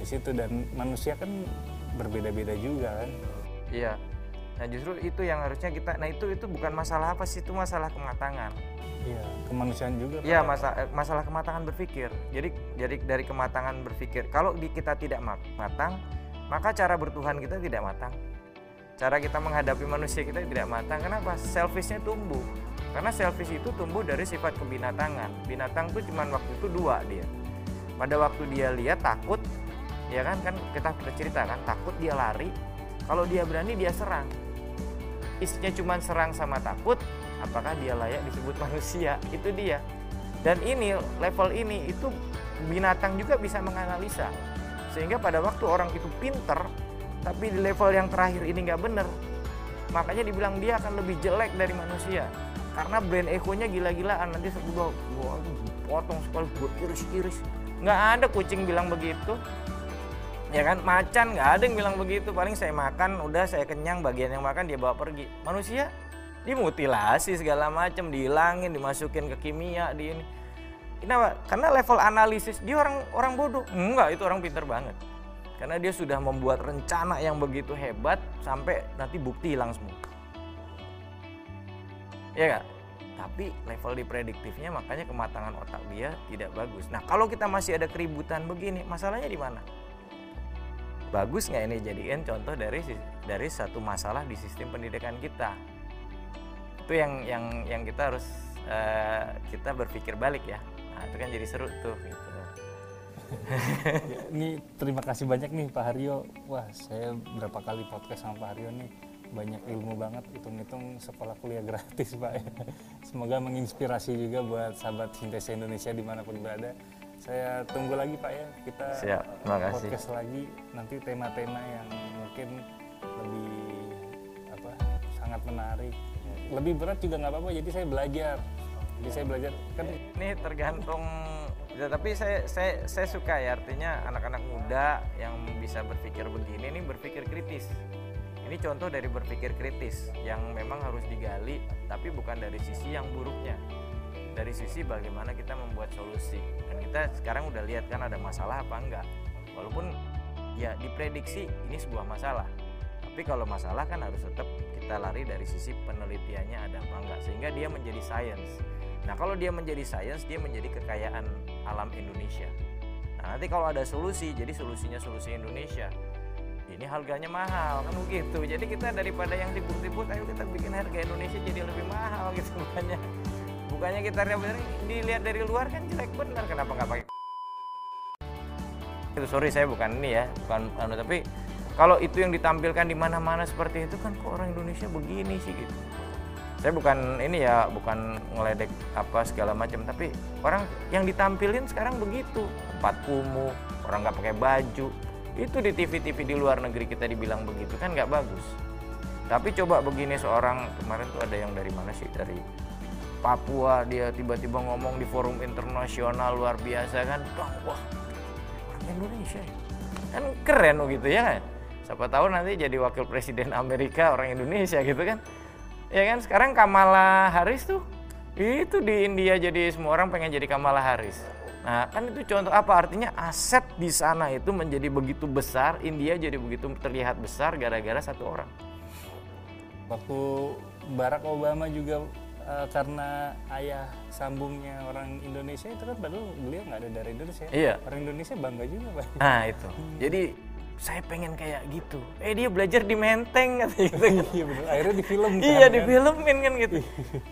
di situ dan manusia kan berbeda-beda juga kan iya nah justru itu yang harusnya kita nah itu itu bukan masalah apa sih itu masalah kematangan iya kemanusiaan juga iya masa, eh, masalah kematangan berpikir jadi jadi dari kematangan berpikir kalau di kita tidak matang maka cara bertuhan kita tidak matang. Cara kita menghadapi manusia kita tidak matang. Kenapa? Selfishnya tumbuh. Karena selfish itu tumbuh dari sifat kebinatangan. Binatang tuh cuman waktu itu dua dia. Pada waktu dia lihat takut, ya kan kan kita cerita kan takut dia lari. Kalau dia berani dia serang. Isinya cuma serang sama takut, apakah dia layak disebut manusia? Itu dia. Dan ini level ini itu binatang juga bisa menganalisa sehingga pada waktu orang itu pinter tapi di level yang terakhir ini nggak bener makanya dibilang dia akan lebih jelek dari manusia karena brain echo-nya gila-gilaan nanti gua gua potong sekali gua iris-iris nggak ada kucing bilang begitu ya kan macan nggak ada yang bilang begitu paling saya makan udah saya kenyang bagian yang makan dia bawa pergi manusia dimutilasi segala macam dihilangin dimasukin ke kimia di ini Kenapa? Karena level analisis dia orang orang bodoh. Enggak, itu orang pinter banget. Karena dia sudah membuat rencana yang begitu hebat sampai nanti bukti hilang semua. Ya gak? Tapi level di prediktifnya makanya kematangan otak dia tidak bagus. Nah kalau kita masih ada keributan begini, masalahnya di mana? Bagus nggak ini jadikan contoh dari dari satu masalah di sistem pendidikan kita. Itu yang yang yang kita harus uh, kita berpikir balik ya nah, itu kan jadi seru tuh gitu ini terima kasih banyak nih Pak Haryo wah saya berapa kali podcast sama Pak Haryo nih banyak ilmu banget hitung-hitung sekolah kuliah gratis Pak. Semoga menginspirasi juga buat sahabat Sintesa Indonesia di mana pun berada. Saya tunggu lagi Pak ya. Kita Siap, podcast lagi. Nanti tema-tema yang mungkin lebih apa sangat menarik. Lebih berat juga nggak apa-apa jadi saya belajar. Jadi saya belajar. Kan ini tergantung ya, tapi saya saya saya suka ya artinya anak-anak muda yang bisa berpikir begini ini berpikir kritis ini contoh dari berpikir kritis yang memang harus digali tapi bukan dari sisi yang buruknya. Dari sisi bagaimana kita membuat solusi. Dan kita sekarang udah lihat kan ada masalah apa enggak. Walaupun ya diprediksi ini sebuah masalah. Tapi kalau masalah kan harus tetap kita lari dari sisi penelitiannya ada apa enggak. Sehingga dia menjadi science Nah kalau dia menjadi sains, dia menjadi kekayaan alam Indonesia. Nah nanti kalau ada solusi, jadi solusinya solusi Indonesia. Ini harganya mahal kan begitu. Jadi kita daripada yang ribut-ribut, ayo kita bikin harga Indonesia jadi lebih mahal gitu bukannya. Bukannya kita dilihat dari luar kan jelek benar, kenapa nggak pakai? Itu sorry saya bukan ini ya, bukan anu tapi kalau itu yang ditampilkan di mana-mana seperti itu kan kok orang Indonesia begini sih gitu saya bukan ini ya bukan ngeledek apa segala macam tapi orang yang ditampilin sekarang begitu tempat kumuh orang nggak pakai baju itu di TV-TV di luar negeri kita dibilang begitu kan nggak bagus. Tapi coba begini seorang kemarin tuh ada yang dari mana sih? Dari Papua dia tiba-tiba ngomong di forum internasional luar biasa kan. Wah Indonesia ya. kan keren gitu ya siapa tahu nanti jadi wakil presiden Amerika orang Indonesia gitu kan? Ya kan sekarang Kamala Harris tuh itu di India jadi semua orang pengen jadi Kamala Harris nah kan itu contoh apa? Artinya aset di sana itu menjadi begitu besar India jadi begitu terlihat besar gara-gara satu orang. Waktu Barack Obama juga uh, karena ayah sambungnya orang Indonesia itu kan padahal beliau nggak ada dari Indonesia. Iya. orang Indonesia bangga juga pak. Nah itu. Jadi saya pengen kayak gitu. Eh dia belajar di Menteng gitu iya benar akhirnya di film kan, iya di filmin kan gitu.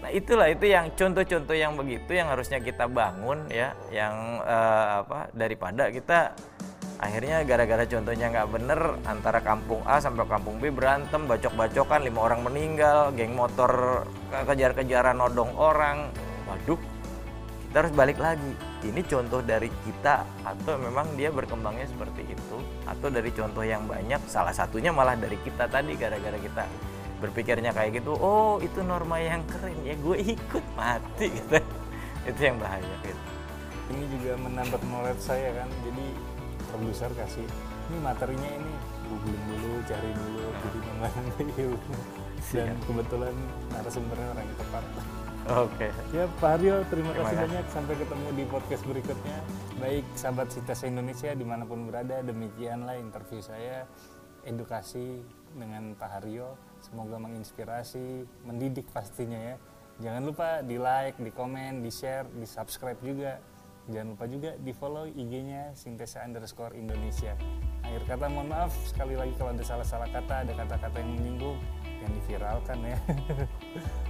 Nah itulah itu yang contoh-contoh yang begitu yang harusnya kita bangun ya. Yang uh, apa daripada kita akhirnya gara-gara contohnya nggak bener antara kampung A sampai kampung B berantem bacok-bacokan lima orang meninggal geng motor kejar-kejaran nodong orang. Waduh kita harus balik lagi ini contoh dari kita atau memang dia berkembangnya seperti itu? Atau dari contoh yang banyak salah satunya malah dari kita tadi gara-gara kita berpikirnya kayak gitu oh itu norma yang keren ya gue ikut mati. Gitu itu yang bahaya gitu. Ini juga menambah knowledge saya kan jadi produser kasih ini materinya ini googling dulu cari dulu jadi memang dan kebetulan narasumbernya orang yang tepat Oke. Okay. Ya Pak Haryo, terima, terima kasih kasih banyak. Sampai ketemu di podcast berikutnya. Baik sahabat Sitas Indonesia di mana pun berada, demikianlah interview saya. Edukasi dengan Pak Haryo. Semoga menginspirasi, mendidik pastinya ya. Jangan lupa di like, di komen, di share, di subscribe juga. Jangan lupa juga di follow IG-nya Sintesa underscore Indonesia. Akhir kata mohon maaf sekali lagi kalau ada salah-salah kata, ada kata-kata yang menyinggung, yang diviralkan ya.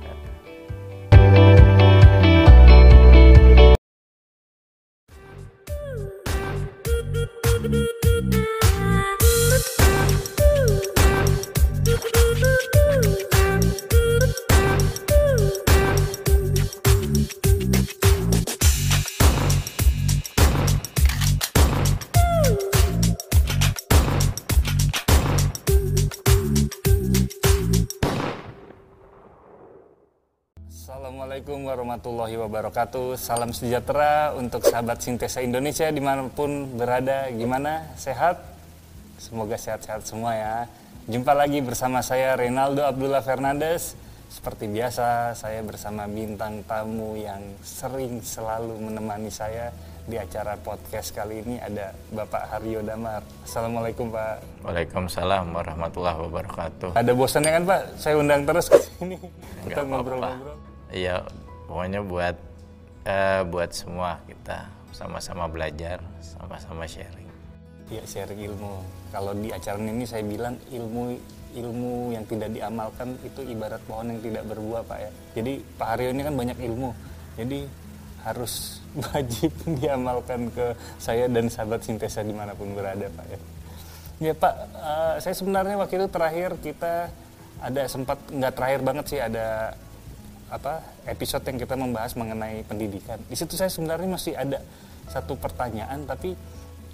Warahmatullahi wabarakatuh Salam sejahtera untuk sahabat Sintesa Indonesia di mana pun berada Gimana? Sehat? Semoga sehat-sehat semua ya Jumpa lagi bersama saya Reynaldo Abdullah Fernandes Seperti biasa saya bersama bintang tamu yang sering selalu menemani saya di acara podcast kali ini ada Bapak Haryo Damar. Assalamualaikum Pak. Waalaikumsalam warahmatullahi wabarakatuh. Ada bosannya kan Pak? Saya undang terus ke sini. Kita ngobrol-ngobrol. Iya, pokoknya buat eh, buat semua kita sama-sama belajar, sama-sama sharing. Iya sharing ilmu. Kalau di acara ini saya bilang ilmu ilmu yang tidak diamalkan itu ibarat pohon yang tidak berbuah Pak ya. Jadi Pak Haryo ini kan banyak ilmu. Jadi harus wajib diamalkan ke saya dan sahabat sintesa di mana pun berada Pak ya. Ya Pak, eh, saya sebenarnya waktu itu terakhir kita ada sempat nggak terakhir banget sih ada apa episode yang kita membahas mengenai pendidikan. Di situ saya sebenarnya masih ada satu pertanyaan tapi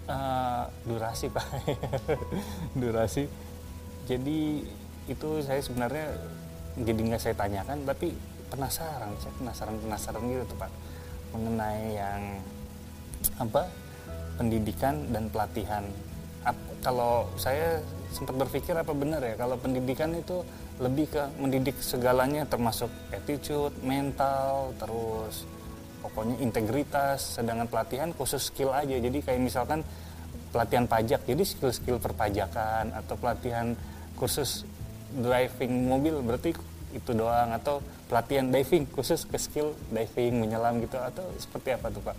eh, durasi Pak, durasi. Jadi itu saya sebenarnya jadi nggak saya tanyakan tapi penasaran, saya penasaran penasaran gitu tuh Pak mengenai yang apa pendidikan dan pelatihan. Ap- kalau saya sempat berpikir apa benar ya kalau pendidikan itu lebih ke mendidik segalanya termasuk attitude, mental, terus pokoknya integritas. Sedangkan pelatihan khusus skill aja. Jadi kayak misalkan pelatihan pajak, jadi skill-skill perpajakan atau pelatihan khusus driving mobil berarti itu doang atau pelatihan diving khusus ke skill diving menyelam gitu atau seperti apa tuh Pak?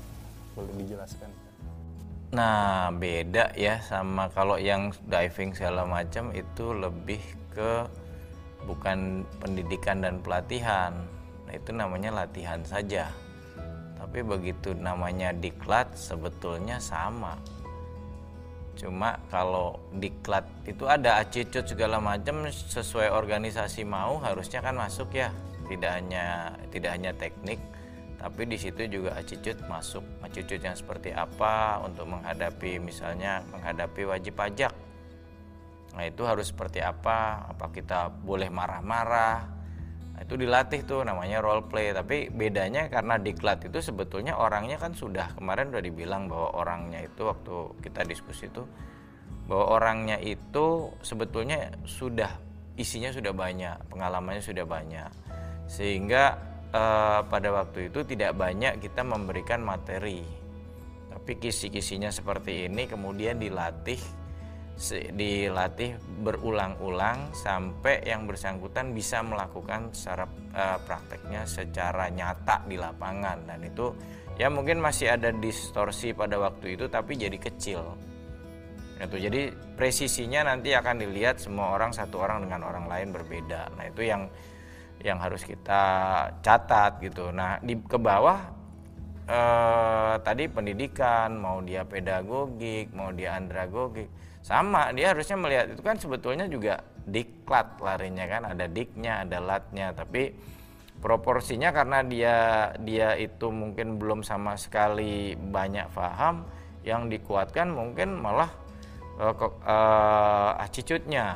Boleh dijelaskan? Nah, beda ya sama kalau yang diving segala macam itu lebih ke bukan pendidikan dan pelatihan. Nah, itu namanya latihan saja. Tapi begitu namanya diklat sebetulnya sama. Cuma kalau diklat itu ada acicut segala macam sesuai organisasi mau harusnya kan masuk ya. Tidak hanya tidak hanya teknik, tapi di situ juga acicut masuk. Acicut yang seperti apa untuk menghadapi misalnya menghadapi wajib pajak. Nah, itu harus seperti apa? Apa kita boleh marah-marah? Nah, itu dilatih tuh namanya role play. Tapi bedanya karena diklat itu sebetulnya orangnya kan sudah kemarin udah dibilang bahwa orangnya itu waktu kita diskusi itu bahwa orangnya itu sebetulnya sudah isinya sudah banyak, pengalamannya sudah banyak. Sehingga eh, pada waktu itu tidak banyak kita memberikan materi. Tapi kisi-kisinya seperti ini kemudian dilatih dilatih berulang-ulang sampai yang bersangkutan bisa melakukan secara eh, prakteknya secara nyata di lapangan. Dan itu ya mungkin masih ada distorsi pada waktu itu tapi jadi kecil. Itu jadi presisinya nanti akan dilihat semua orang satu orang dengan orang lain berbeda. Nah itu yang yang harus kita catat gitu. Nah di ke bawah eh, tadi pendidikan mau dia pedagogik mau dia andragogik sama dia harusnya melihat itu kan sebetulnya juga diklat larinya kan ada diknya ada latnya tapi proporsinya karena dia dia itu mungkin belum sama sekali banyak paham yang dikuatkan mungkin malah eh, ke- eh, attitude-nya.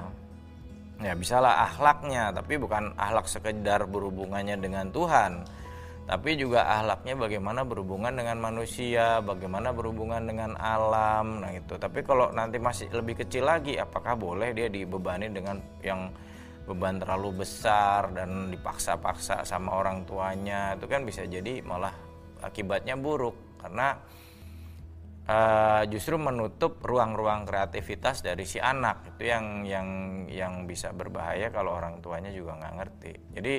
Ya bisalah akhlaknya tapi bukan akhlak sekedar berhubungannya dengan Tuhan tapi juga akhlaknya bagaimana berhubungan dengan manusia bagaimana berhubungan dengan alam nah itu tapi kalau nanti masih lebih kecil lagi apakah boleh dia dibebani dengan yang beban terlalu besar dan dipaksa-paksa sama orang tuanya? Itu kan bisa jadi malah akibatnya buruk. Karena eh, justru menutup ruang-ruang kreativitas dari si anak. Itu yang yang yang bisa berbahaya kalau orang tuanya juga nggak ngerti. Jadi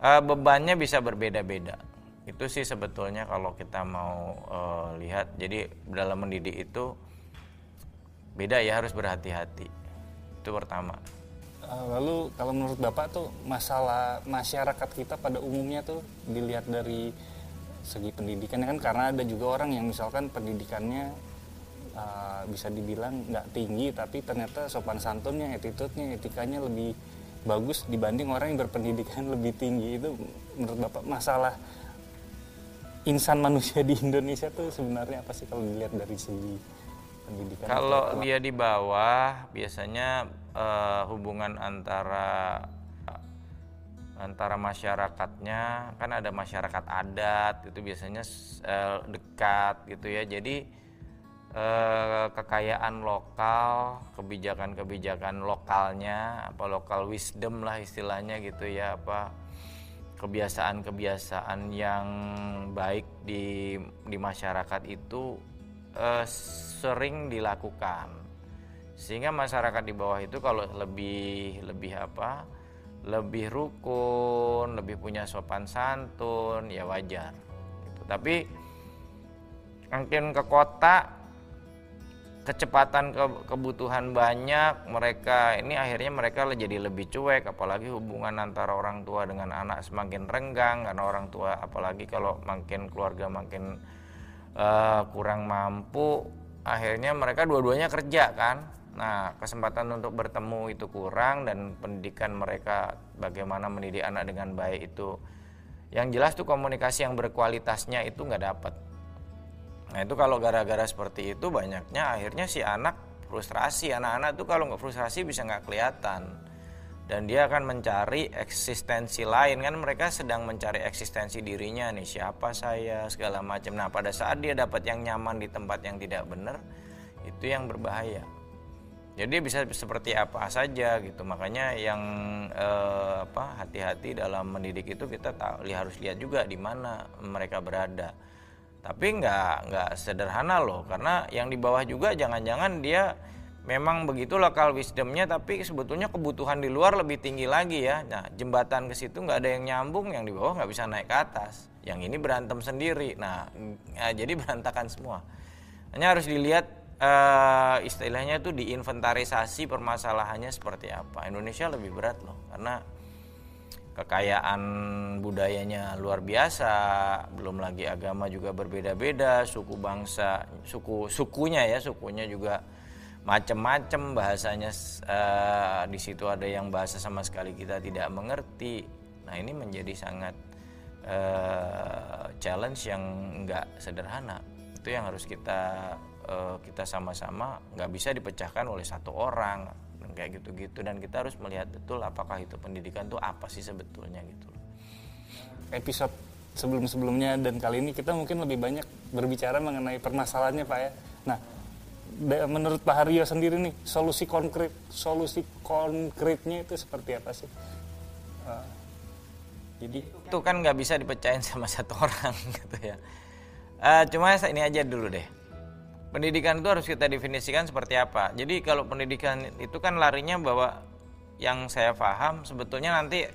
uh, bebannya bisa berbeda-beda. Itu sih sebetulnya kalau kita mau uh, lihat. Jadi dalam mendidik itu beda ya harus berhati-hati. Itu pertama. Uh, lalu kalau menurut bapak tuh masalah masyarakat kita pada umumnya tuh dilihat dari segi pendidikan kan karena ada juga orang yang misalkan pendidikannya uh, bisa dibilang nggak tinggi tapi ternyata sopan santunnya attitude-nya etikanya lebih bagus dibanding orang yang berpendidikan lebih tinggi. Itu menurut bapak masalah insan manusia di Indonesia tuh sebenarnya apa sih kalau dilihat dari segi pendidikan? Kalau dia di bawah biasanya uh, hubungan antara antara masyarakatnya kan ada masyarakat adat itu biasanya uh, dekat gitu ya. Jadi uh, kekayaan lokal kebijakan-kebijakan lokalnya apa lokal wisdom lah istilahnya gitu ya apa kebiasaan-kebiasaan yang baik di di masyarakat itu uh, sering dilakukan sehingga masyarakat di bawah itu kalau lebih lebih apa lebih rukun lebih punya sopan santun ya wajar gitu. tapi mungkin ke kota kecepatan ke, kebutuhan banyak mereka ini akhirnya mereka jadi lebih cuek. Apalagi hubungan antara orang tua dengan anak semakin renggang karena orang tua apalagi kalau makin keluarga makin uh, kurang mampu akhirnya mereka dua-duanya kerja kan? Nah kesempatan untuk bertemu itu kurang dan pendidikan mereka bagaimana mendidik anak dengan baik itu yang jelas tuh komunikasi yang berkualitasnya itu nggak dapat Nah itu kalau gara-gara seperti itu banyaknya akhirnya si anak frustrasi. Anak-anak tuh kalau nggak frustrasi bisa nggak kelihatan. Dan dia akan mencari eksistensi lain kan mereka sedang mencari eksistensi dirinya nih siapa saya segala macam. Nah pada saat dia dapat yang nyaman di tempat yang tidak benar itu yang berbahaya. Jadi bisa seperti apa saja gitu. Makanya yang eh, apa hati-hati dalam mendidik itu kita tahu harus lihat juga di mana mereka berada tapi nggak nggak sederhana loh. Karena yang di bawah juga jangan-jangan dia memang begitu lokal wisdomnya tapi sebetulnya kebutuhan di luar lebih tinggi lagi ya. Nah jembatan ke situ nggak ada yang nyambung yang di bawah nggak bisa naik ke atas. Yang ini berantem sendiri. Nah ya, jadi berantakan semua. Hanya harus dilihat uh, istilahnya itu diinventarisasi permasalahannya seperti apa. Indonesia lebih berat loh karena kekayaan budayanya luar biasa, belum lagi agama juga berbeda-beda, suku bangsa, suku sukunya ya, sukunya juga macam-macam bahasanya uh, di situ ada yang bahasa sama sekali kita tidak mengerti. Nah, ini menjadi sangat uh, challenge yang enggak sederhana. Itu yang harus kita uh, kita sama-sama nggak bisa dipecahkan oleh satu orang kayak gitu-gitu. Dan kita harus melihat betul apakah itu pendidikan itu apa sih sebetulnya gitu episode sebelum-sebelumnya dan kali ini kita mungkin lebih banyak berbicara mengenai permasalahannya Pak ya. Nah menurut Pak Haryo sendiri nih solusi konkret solusi konkretnya itu seperti apa sih? Uh, jadi itu kan nggak bisa dipecahin sama satu orang gitu ya. Uh, cuma ini aja dulu deh pendidikan itu harus kita definisikan seperti apa. Jadi kalau pendidikan itu kan larinya bahwa yang saya paham sebetulnya nanti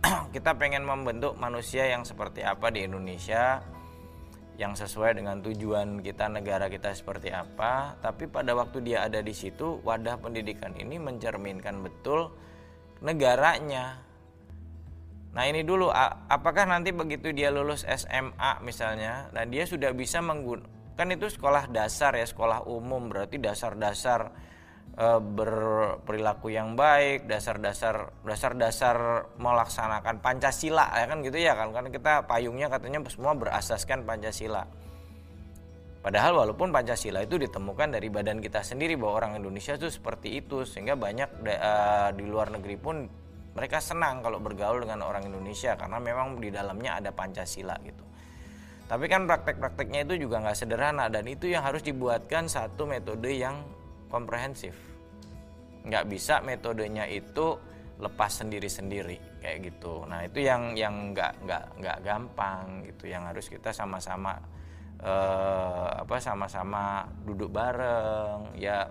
kita pengen membentuk manusia yang seperti apa di Indonesia yang sesuai dengan tujuan kita negara kita seperti apa tapi pada waktu dia ada di situ wadah pendidikan ini mencerminkan betul negaranya nah ini dulu apakah nanti begitu dia lulus SMA misalnya dan dia sudah bisa menggunakan kan itu sekolah dasar ya sekolah umum. Berarti dasar-dasar e, berperilaku yang baik dasar-dasar dasar-dasar melaksanakan pancasila ya kan gitu ya kan? Kan kita payungnya katanya semua berasaskan pancasila. Padahal walaupun Pancasila itu ditemukan dari badan kita sendiri bahwa orang Indonesia itu seperti itu sehingga banyak uh, di luar negeri pun mereka senang kalau bergaul dengan orang Indonesia karena memang di dalamnya ada Pancasila gitu. Tapi kan praktek-prakteknya itu juga nggak sederhana dan itu yang harus dibuatkan satu metode yang komprehensif. Nggak bisa metodenya itu lepas sendiri-sendiri kayak gitu. Nah itu yang yang nggak nggak nggak gampang gitu, yang harus kita sama-sama eh, apa sama-sama duduk bareng ya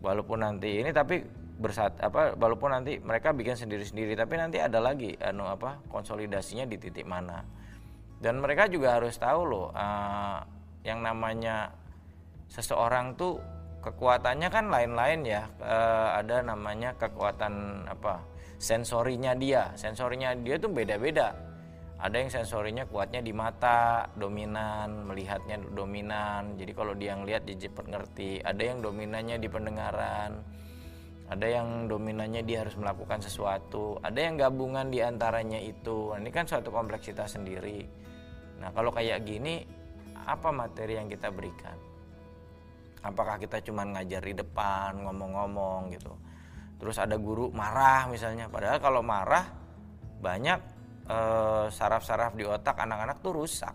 walaupun nanti ini tapi bersat apa walaupun nanti mereka bikin sendiri-sendiri tapi nanti ada lagi anu apa konsolidasinya di titik mana dan mereka juga harus tahu loh uh, yang namanya seseorang tuh kekuatannya kan lain-lain ya. Uh, ada namanya kekuatan apa sensorinya dia. Sensorinya dia tuh beda-beda. Ada yang sensorinya kuatnya di mata dominan melihatnya dominan. Jadi kalau dia ngelihat dia cepat ngerti. Ada yang dominannya di pendengaran. Ada yang dominannya dia harus melakukan sesuatu. Ada yang gabungan di antaranya itu. Nah, ini kan suatu kompleksitas sendiri nah kalau kayak gini apa materi yang kita berikan? Apakah kita cuma ngajar di depan ngomong-ngomong gitu? Terus ada guru marah misalnya padahal kalau marah banyak Eh, saraf-saraf di otak anak-anak tuh rusak.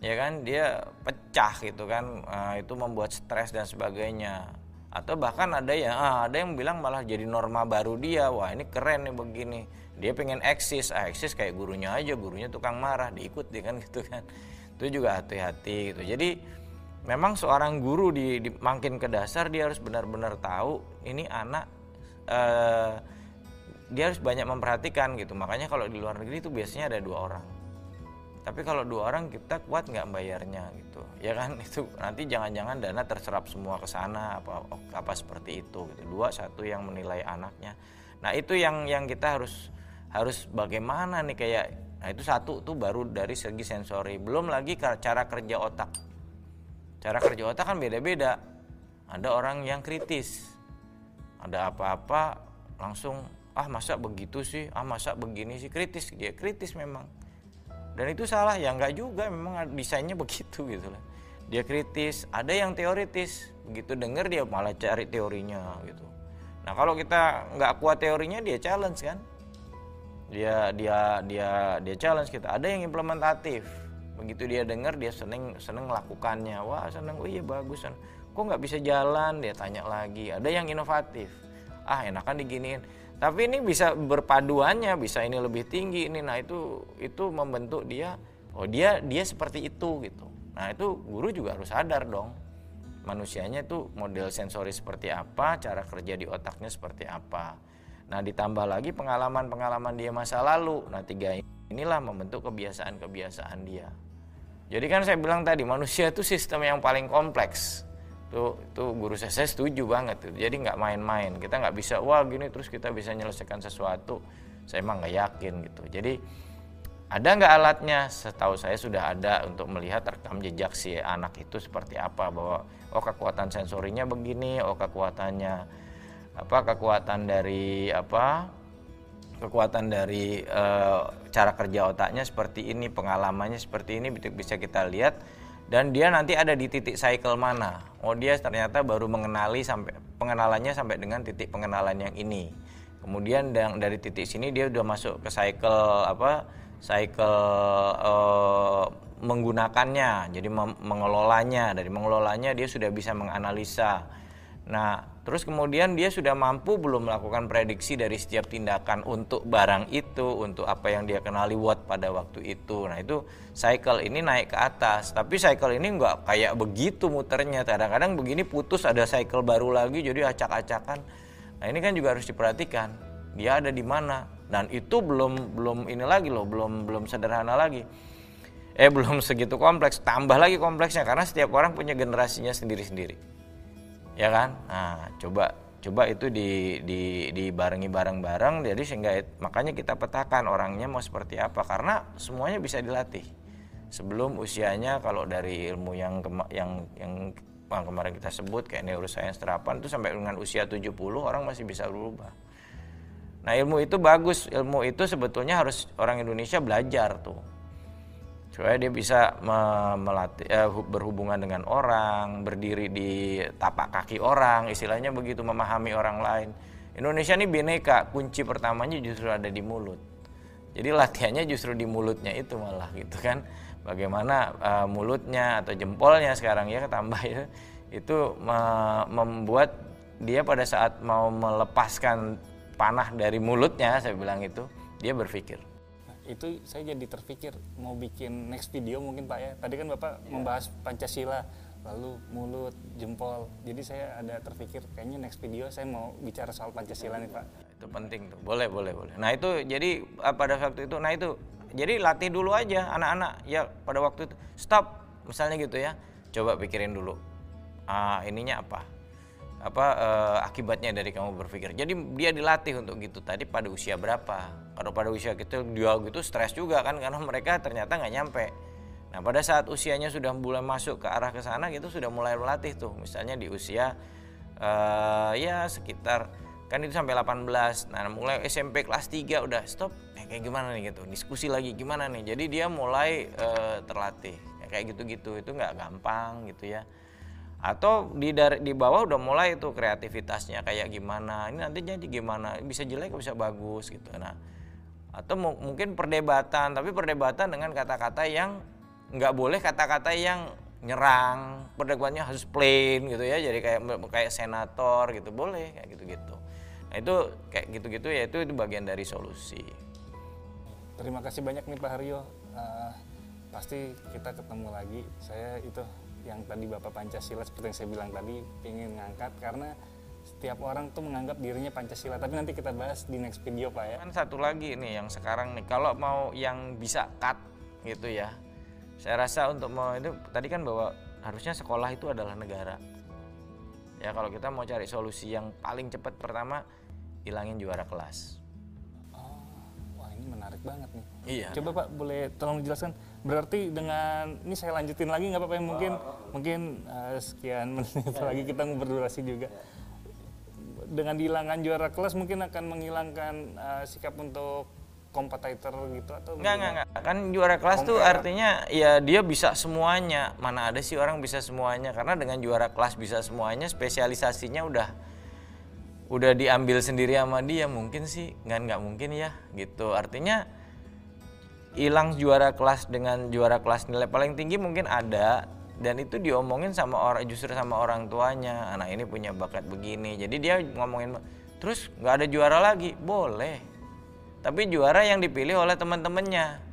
Ya kan? Dia pecah gitu kan uh, itu membuat stres dan sebagainya. Atau bahkan ada yang ah, ada yang bilang malah jadi norma baru dia wah ini keren nih begini dia pengen eksis. Ah eksis kayak gurunya aja. Gurunya tukang marah diikuti kan gitu kan. Itu juga hati-hati gitu. Jadi memang seorang guru di, di makin ke dasar dia harus benar-benar tahu ini anak uh, dia harus banyak memperhatikan gitu. Makanya kalau di luar negeri itu biasanya ada dua orang. Tapi kalau dua orang kita kuat nggak bayarnya gitu. Ya kan? Itu nanti jangan-jangan dana terserap semua ke sana apa apa seperti itu gitu. Dua satu yang menilai anaknya. Nah itu yang yang kita harus harus bagaimana nih kayak nah itu satu tuh baru dari segi sensori. Belum lagi cara kerja otak. Cara kerja otak kan beda-beda. Ada orang yang kritis. Ada apa-apa langsung ah masa begitu sih? Ah masa begini sih? Kritis dia kritis memang. Dan itu salah ya nggak juga memang desainnya begitu gitu lah. Dia kritis ada yang teoritis. Begitu denger dia malah cari teorinya gitu. Nah kalau kita nggak kuat teorinya dia challenge kan dia dia dia dia challenge kita. Ada yang implementatif. Begitu dia dengar dia seneng seneng melakukannya. Wah seneng. Oh iya bagus kok nggak bisa jalan? Dia tanya lagi. Ada yang inovatif. Ah enakan diginiin. Tapi ini bisa berpaduannya. Bisa ini lebih tinggi ini. Nah itu itu membentuk dia oh dia dia seperti itu gitu. Nah itu guru juga harus sadar dong. Manusianya itu model sensori seperti apa cara kerja di otaknya seperti apa nah ditambah lagi pengalaman-pengalaman dia masa lalu. Nah tiga inilah membentuk kebiasaan-kebiasaan dia. Jadi kan saya bilang tadi manusia itu sistem yang paling kompleks. Tuh tuh guru saya, saya setuju banget tuh. Jadi nggak main-main. Kita nggak bisa wah gini terus kita bisa menyelesaikan sesuatu. Saya emang nggak yakin gitu. Jadi ada nggak alatnya? Setahu saya sudah ada untuk melihat rekam jejak si anak itu seperti apa. Bahwa oh kekuatan sensorinya begini oh kekuatannya apa kekuatan dari apa kekuatan dari e, cara kerja otaknya seperti ini pengalamannya seperti ini bisa kita lihat dan dia nanti ada di titik cycle mana. Oh dia ternyata baru mengenali sampai pengenalannya sampai dengan titik pengenalan yang ini. Kemudian dari titik sini dia udah masuk ke cycle apa? Cycle uh, menggunakannya, jadi mengelolanya. Dari mengelolanya dia sudah bisa menganalisa. Nah, Terus kemudian dia sudah mampu belum melakukan prediksi dari setiap tindakan untuk barang itu, untuk apa yang dia kenali what pada waktu itu. Nah itu cycle ini naik ke atas. Tapi cycle ini nggak kayak begitu muternya. Kadang-kadang begini putus ada cycle baru lagi jadi acak-acakan. Nah ini kan juga harus diperhatikan. Dia ada di mana. Dan itu belum belum ini lagi loh, belum belum sederhana lagi. Eh belum segitu kompleks. Tambah lagi kompleksnya karena setiap orang punya generasinya sendiri-sendiri ya kan nah coba coba itu di di dibarengi bareng-bareng jadi sehingga makanya kita petakan orangnya mau seperti apa karena semuanya bisa dilatih sebelum usianya kalau dari ilmu yang kema, yang yang kemarin kita sebut kayak neuroscience terapan itu sampai dengan usia 70 orang masih bisa berubah. Nah, ilmu itu bagus. Ilmu itu sebetulnya harus orang Indonesia belajar tuh supaya dia bisa melatih eh, berhubungan dengan orang, berdiri di tapak kaki orang, istilahnya begitu memahami orang lain. Indonesia ini bineka, kunci pertamanya justru ada di mulut. Jadi latihannya justru di mulutnya itu malah gitu kan. Bagaimana uh, mulutnya atau jempolnya sekarang ya tambah ya itu me membuat dia pada saat mau melepaskan panah dari mulutnya saya bilang itu dia berpikir itu saya jadi terpikir mau bikin next video mungkin Pak ya. Tadi kan Bapak yeah. membahas Pancasila, lalu mulut, jempol. Jadi saya ada terpikir kayaknya next video saya mau bicara soal Pancasila nih Pak. Itu penting tuh. Boleh, boleh, boleh. Nah, itu jadi ah, pada waktu itu nah itu jadi latih dulu aja anak-anak ya pada waktu itu stop misalnya gitu ya. Coba pikirin dulu. Ah, ininya apa? apa eh, akibatnya dari kamu berpikir. Jadi dia dilatih untuk gitu tadi pada usia berapa? Kalau pada usia gitu dia gitu stres juga kan karena mereka ternyata nggak nyampe. Nah pada saat usianya sudah mulai masuk ke arah ke sana gitu sudah mulai melatih tuh. Misalnya di usia eh, ya sekitar kan itu sampai 18. Nah mulai SMP kelas 3 udah stop. Eh, kayak gimana nih gitu? Diskusi lagi gimana nih? Jadi dia mulai eh, terlatih. Ya, kayak gitu-gitu itu nggak gampang gitu ya atau di dari di bawah udah mulai itu kreativitasnya kayak gimana ini nanti jadi gimana bisa jelek bisa bagus gitu nah atau mungkin perdebatan tapi perdebatan dengan kata-kata yang nggak boleh kata-kata yang nyerang. Perdebatannya harus plain gitu ya jadi kayak kayak senator gitu boleh kayak gitu-gitu. Nah itu kayak gitu-gitu ya itu itu bagian dari solusi. Terima kasih banyak nih Pak Haryo. Uh, pasti kita ketemu lagi. Saya itu yang tadi Bapak Pancasila seperti yang saya bilang tadi ingin ngangkat karena setiap orang tuh menganggap dirinya Pancasila. Tapi nanti kita bahas di next video Pak ya. Kan satu lagi nih yang sekarang nih. Kalau mau yang bisa cut gitu ya. Saya rasa untuk mau itu tadi kan bahwa harusnya sekolah itu adalah negara. Ya kalau kita mau cari solusi yang paling cepat pertama hilangin juara kelas. Menarik banget nih. Iya. Coba Pak boleh tolong jelaskan. Berarti dengan ini saya lanjutin lagi nggak apa-apa ya? Mungkin oh, mungkin uh, sekian menit lagi kita berdurasi juga. Dengan dihilangkan juara kelas mungkin akan menghilangkan uh, sikap untuk kompetitor gitu atau enggak enggak enggak kan juara kelas Kompar. tuh artinya ya dia bisa semuanya. Mana ada sih orang bisa semuanya? Karena dengan juara kelas bisa semuanya spesialisasinya udah udah diambil sendiri sama dia mungkin sih. Nggak nggak mungkin ya gitu. Artinya hilang juara kelas dengan juara kelas nilai paling tinggi mungkin ada dan itu diomongin sama orang justru sama orang tuanya. Anak ini punya bakat begini. Jadi dia ngomongin terus nggak ada juara lagi? Boleh. Tapi juara yang dipilih oleh teman-temannya.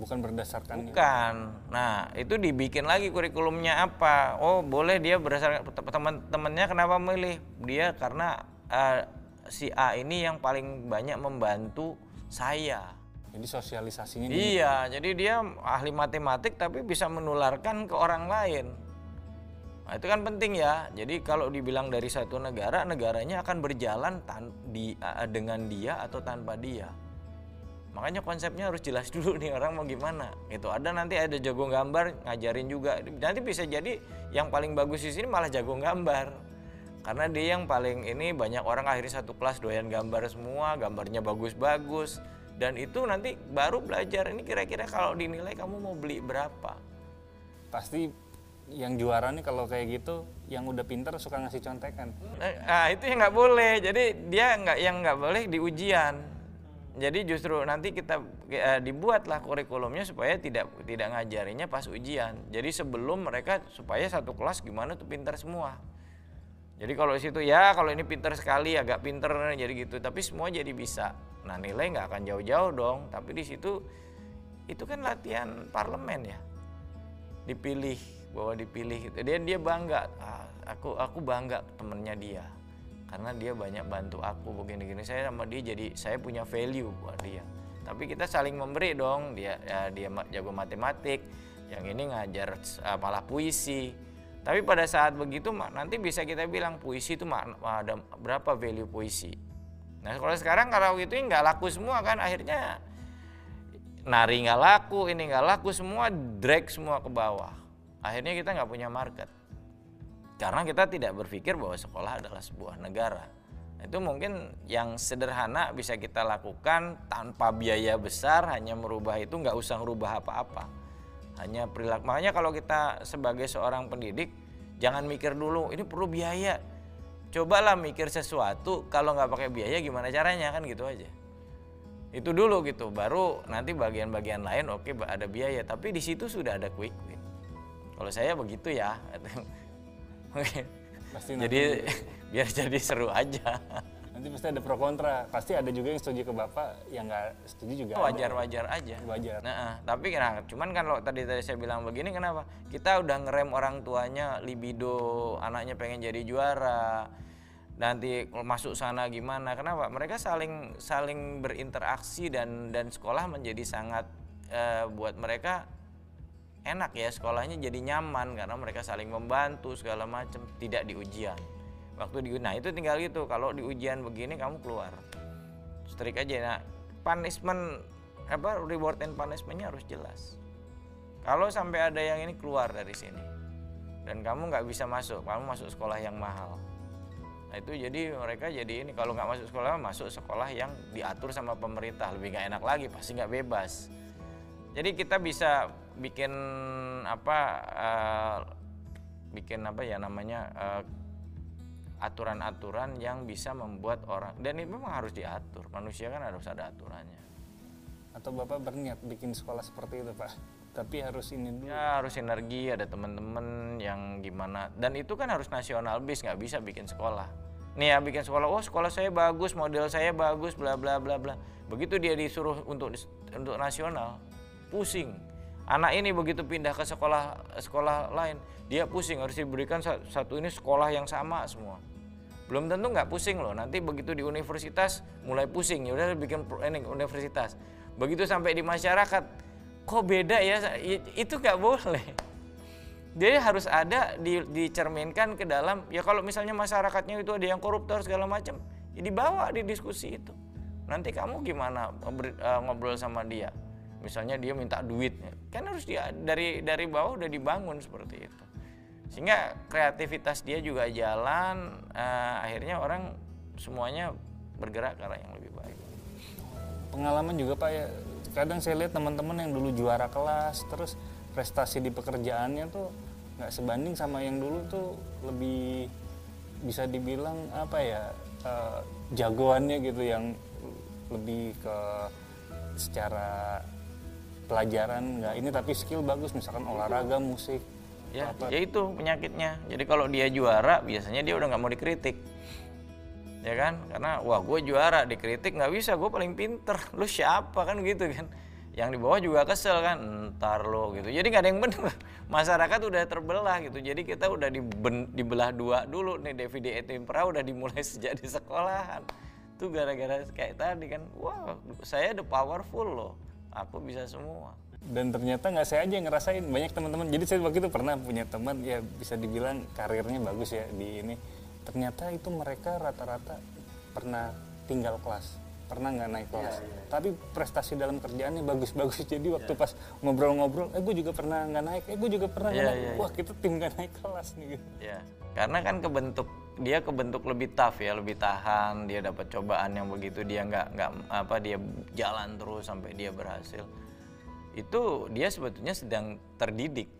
Bukan berdasarkan bukan. Nah itu dibikin lagi kurikulumnya apa? Oh boleh dia berdasarkan teman-temannya kenapa milih? Dia karena uh, si A ini yang paling banyak membantu saya. Jadi sosialisasinya Iya, jadi dia ahli matematik tapi bisa menularkan ke orang lain. Nah, itu kan penting ya. Jadi kalau dibilang dari satu negara, negaranya akan berjalan tan di, dengan dia atau tanpa dia. Makanya konsepnya harus jelas dulu nih orang mau gimana. Itu ada nanti ada jago gambar ngajarin juga. Nanti bisa jadi yang paling bagus di sini malah jago gambar karena dia yang paling ini banyak orang akhirnya satu kelas doyan gambar semua gambarnya bagus-bagus dan itu nanti baru belajar ini kira-kira kalau dinilai kamu mau beli berapa? Pasti yang juara nih kalau kayak gitu yang udah pinter suka ngasih contekan. Nah itu yang nggak boleh. Jadi dia nggak yang nggak boleh di ujian. Jadi justru nanti kita eh, dibuatlah kurikulumnya supaya tidak tidak ngajarinya pas ujian. Jadi sebelum mereka supaya satu kelas gimana tuh pintar semua jadi kalau di situ ya kalau ini pinter sekali agak pinter jadi gitu, tapi semua jadi bisa. Nah nilai nggak akan jauh-jauh dong, tapi di situ itu kan latihan parlemen ya, dipilih bahwa dipilih. Dia dia bangga, ah, aku aku bangga temennya dia, karena dia banyak bantu aku begini-gini. Saya sama dia jadi saya punya value buat dia. Tapi kita saling memberi dong, dia ya, dia jago matematik, yang ini ngajar uh, malah puisi tapi pada saat begitu nanti bisa kita bilang puisi itu ada berapa value puisi. Nah kalau sekarang kalau gitu nggak laku semua kan akhirnya nari nggak laku, ini nggak laku semua drag semua ke bawah. Akhirnya kita nggak punya market. Karena kita tidak berpikir bahwa sekolah adalah sebuah negara. Itu mungkin yang sederhana bisa kita lakukan tanpa biaya besar, hanya merubah itu nggak usah merubah apa-apa hanya perilaku makanya kalau kita sebagai seorang pendidik jangan mikir dulu ini perlu biaya. Cobalah mikir sesuatu kalau nggak pakai biaya gimana caranya? Kan gitu aja. Itu dulu gitu baru nanti bagian-bagian lain oke ada biaya. Tapi di situ sudah ada quick win. Kalau saya begitu ya. Pasti jadi biar jadi seru aja Nanti pasti ada pro kontra. Pasti ada juga yang setuju ke bapak, yang nggak setuju juga. Wajar-wajar aja. Wajar. Nah, tapi nah, cuman kan lo tadi tadi saya bilang begini kenapa? Kita udah ngerem orang tuanya libido, anaknya pengen jadi juara. Nanti masuk sana gimana? Kenapa? Mereka saling saling berinteraksi dan dan sekolah menjadi sangat eh, buat mereka enak ya sekolahnya jadi nyaman karena mereka saling membantu segala macam tidak di ujian waktu di nah itu tinggal gitu. Kalau di ujian begini kamu keluar. Strik aja. Nah punishment apa reward and punishmentnya harus jelas. Kalau sampai ada yang ini keluar dari sini. Dan kamu nggak bisa masuk. Kamu masuk sekolah yang mahal. Nah itu jadi mereka jadi ini kalau nggak masuk sekolah masuk sekolah yang diatur sama pemerintah. Lebih nggak enak lagi pasti nggak bebas. Jadi kita bisa bikin apa uh, bikin apa ya namanya uh, aturan-aturan yang bisa membuat orang dan ini memang harus diatur. Manusia kan harus ada aturannya. Atau bapak berniat bikin sekolah seperti itu pak? Tapi harus ini dulu. Ya harus sinergi ada teman-teman yang gimana. Dan itu kan harus nasional bis nggak bisa bikin sekolah. Nih ya bikin sekolah oh sekolah saya bagus model saya bagus bla bla bla bla. Begitu dia disuruh untuk untuk nasional pusing anak ini begitu pindah ke sekolah sekolah lain dia pusing harus diberikan satu ini sekolah yang sama semua. Belum tentu nggak pusing loh nanti begitu di universitas mulai pusing ya udah bikin ini universitas. Begitu sampai di masyarakat kok beda ya itu nggak boleh. Dia harus ada di, dicerminkan ke dalam ya kalau misalnya masyarakatnya itu ada yang koruptor segala macam ya dibawa di diskusi itu. Nanti kamu gimana eh, ngobrol sama dia misalnya dia minta duit kan harus dia dari dari bawah udah dibangun seperti itu. Sehingga kreativitas dia juga jalan uh, akhirnya orang semuanya bergerak ke arah yang lebih baik. Pengalaman juga pak ya. Kadang saya lihat teman-teman yang dulu juara kelas terus prestasi di pekerjaannya tuh nggak sebanding sama yang dulu tuh lebih bisa dibilang apa ya uh, jagoannya gitu yang lebih ke secara pelajaran nggak ini tapi skill bagus misalkan olahraga musik ya apa? ya itu penyakitnya. Jadi kalau dia juara biasanya dia udah nggak mau dikritik. Ya kan? Karena wah gue juara dikritik nggak bisa gue paling pinter. Lu siapa? Kan gitu kan? Yang di bawah juga kesel kan? Ntar lo gitu. Jadi nggak ada yang bener. Masyarakat udah terbelah gitu. Jadi kita udah diben, dibelah dua dulu nih DVD Etimpra udah dimulai sejak di sekolahan. Tuh gara-gara kayak tadi kan? Wah saya the powerful loh aku bisa semua. Dan ternyata nggak saya aja yang ngerasain. Banyak teman-teman. Jadi saya waktu itu pernah punya teman ya bisa dibilang karirnya bagus ya di ini. Ternyata itu mereka rata-rata pernah tinggal kelas pernah nggak naik kelas. Ya, ya. tapi prestasi dalam kerjaannya bagus-bagus. Jadi waktu ya. pas ngobrol-ngobrol eh gue juga pernah nggak naik eh gue juga pernah ya, naik. ya, wah kita tim nggak naik kelas nih gitu. ya karena kan kebentuk dia kebentuk lebih tough ya lebih tahan dia dapat cobaan yang begitu dia nggak nggak apa dia jalan terus sampai dia berhasil. Itu dia sebetulnya sedang terdidik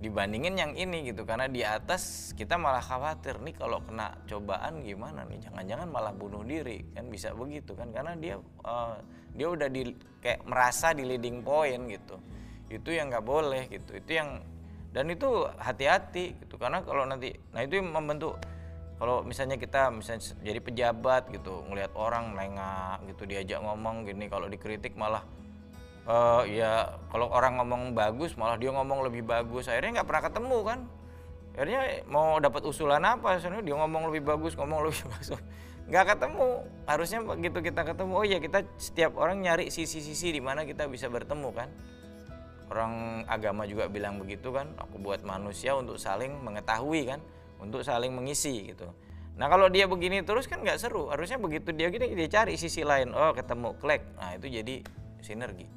dibandingin yang ini gitu. Karena di atas kita malah khawatir nih kalau kena cobaan gimana nih? Jangan-jangan malah bunuh diri. Kan bisa begitu kan? Karena dia uh, dia udah di kayak merasa di leading point gitu. Itu yang nggak boleh gitu. Itu yang dan itu hati-hati gitu karena kalau nanti nah itu yang membentuk kalau misalnya kita misalnya jadi pejabat gitu ngelihat orang melengak gitu diajak ngomong gini kalau dikritik malah uh, ya kalau orang ngomong bagus malah dia ngomong lebih bagus. Akhirnya nggak pernah ketemu kan? Akhirnya mau dapat usulan apa? Sebenarnya dia ngomong lebih bagus ngomong lebih bagus. Nggak ketemu. Harusnya begitu kita ketemu oh ya kita setiap orang nyari sisi-sisi di mana kita bisa bertemu kan orang agama juga bilang begitu kan aku buat manusia untuk saling mengetahui kan untuk saling mengisi gitu nah kalau dia begini terus kan nggak seru harusnya begitu dia gini dia cari sisi lain oh ketemu klik nah itu jadi sinergi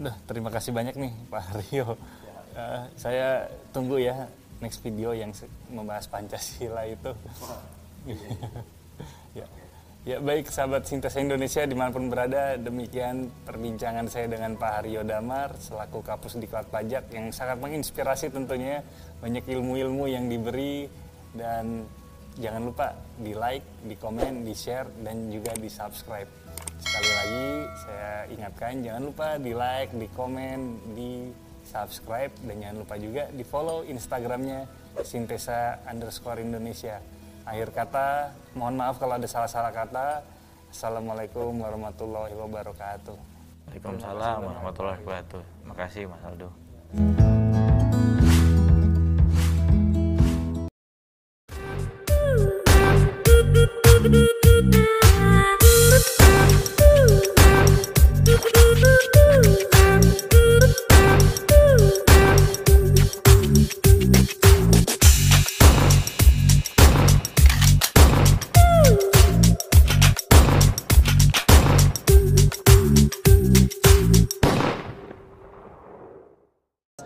Duh, terima kasih banyak nih Pak Rio. Uh, saya tunggu ya next video yang membahas Pancasila itu. ya. Ya baik sahabat Sintesa Indonesia di mana pun berada demikian perbincangan saya dengan Pak Haryo Damar selaku Kapus Diklat Pajak yang sangat menginspirasi tentunya banyak ilmu-ilmu yang diberi dan jangan lupa di like, di komen, di share dan juga di subscribe. Sekali lagi saya ingatkan jangan lupa di like, di komen, di subscribe dan jangan lupa juga di follow Instagramnya Sintesa underscore Indonesia. Akhir kata, mohon maaf kalau ada salah-salah kata. Assalamualaikum warahmatullahi wabarakatuh. Waalaikumsalam warahmatullahi wabarakatuh. Makasih Mas Aldo.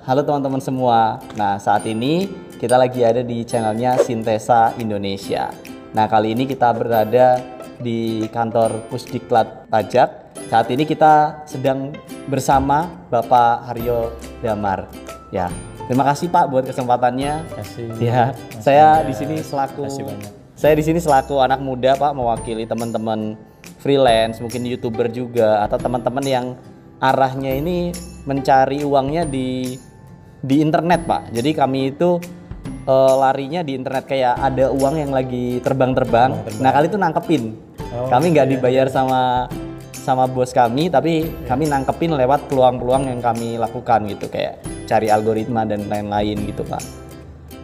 Halo teman-teman semua. Nah, saat ini kita lagi ada di channelnya Sintesa Indonesia. Nah, kali ini kita berada di kantor Pusdiklat Pajak. Saat ini kita sedang bersama Bapak Haryo Damar. Ya, terima kasih Pak buat kesempatannya. kasih. Ya, saya di sini selaku Kasih banyak. saya di sini selaku anak muda Pak mewakili teman-teman freelance, mungkin youtuber juga atau teman-teman yang arahnya ini mencari uangnya di di internet Pak. Jadi kami itu eh, larinya di internet kayak ada uang yang lagi terbang-terbang. Nah kali itu nangkepin. kami nggak dibayar sama sama bos kami, tapi kami nangkepin lewat peluang-peluang yang kami lakukan gitu kayak cari algoritma dan lain-lain gitu Pak.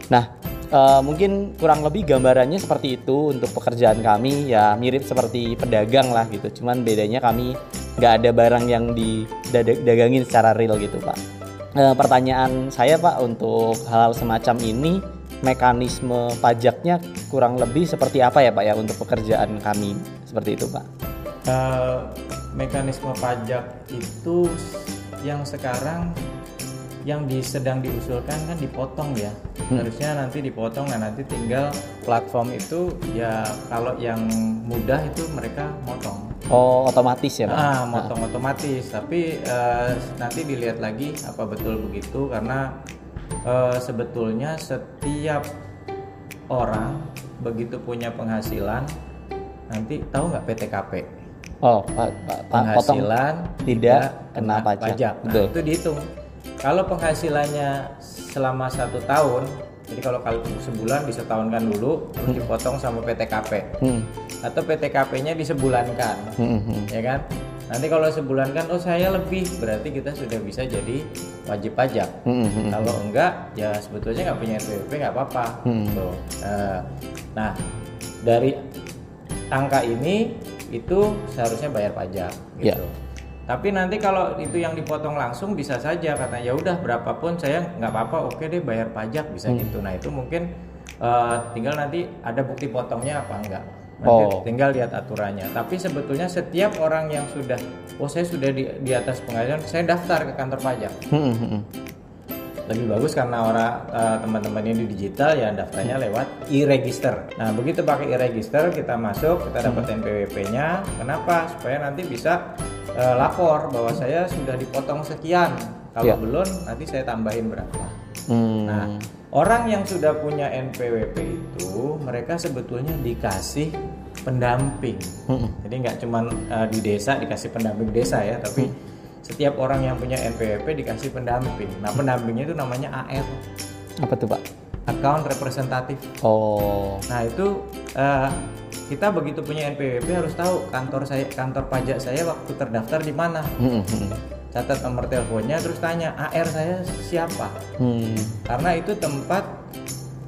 Nah, eh, mungkin kurang lebih gambarannya seperti itu untuk pekerjaan kami ya mirip seperti pedagang lah gitu. Cuman bedanya kami nggak ada barang yang didagangin secara real gitu pak. Eh, pertanyaan saya pak untuk hal semacam ini mekanisme pajaknya kurang lebih seperti apa ya pak ya untuk pekerjaan kami? Seperti itu pak. Eh, mekanisme pajak itu yang sekarang yang di, sedang diusulkan kan dipotong ya. Harusnya nanti dipotong nah nanti tinggal platform itu ya kalau yang mudah itu mereka motong Oh otomatis ya pak. ah motong otomatis tapi eh, nanti dilihat lagi apa betul begitu karena eh, sebetulnya setiap orang begitu punya penghasilan nanti tahu nggak PTKP Oh pak, pak, pak potong penghasilan tidak kena pajak. Nah, Betul. itu dihitung. Kalau penghasilannya selama satu tahun, jadi kalau kali sebulan disetahunkan dulu, terus dipotong sama PTKP, Hmm. Atau PTKP-nya disebulankan, Hmm, hmm. ya kan? Nanti kalau sebulankan, oh saya lebih, berarti kita sudah bisa jadi wajib pajak. Hmm, hmm. Kalau enggak, ya sebetulnya nggak punya NPWP nggak apa-apa. Hmm. Tuh. Eh, Nah, dari angka ini itu seharusnya bayar pajak gitu. Tapi nanti kalau itu yang dipotong langsung bisa saja karena ya udah berapapun saya nggak apa-apa, oke deh bayar pajak bisa Hmm. gitu. Nah itu mungkin eh, tinggal nanti ada bukti potongnya apa enggak. Nanti Oh. tinggal lihat aturannya. Tapi sebetulnya setiap orang yang sudah, oh saya sudah di, di atas penghasilan, saya daftar ke kantor pajak Hmm, hmm, hmm. lebih bagus karena orang eh, teman-teman ini digital ya daftarnya lewat e-register. Nah begitu pakai e-register kita masuk kita dapat NPWP-nya. Kenapa? Supaya nanti bisa eh, lapor bahwa saya sudah dipotong sekian. Kalau Ya. belum nanti saya tambahin berapa. Hmm. Nah orang yang sudah punya NPWP itu mereka sebetulnya dikasih pendamping. Hmm. Jadi nggak cuman eh, di desa dikasih pendamping desa ya, tapi setiap orang yang punya NPWP dikasih pendamping. Nah pendampingnya itu namanya AR, Apa tuh pak? account representatif. Oh. Nah itu eh, kita begitu punya NPWP harus tahu kantor saya kantor pajak saya waktu terdaftar di mana. Hmm. Catat nomor teleponnya terus tanya AR saya siapa. Hmm. Karena itu tempat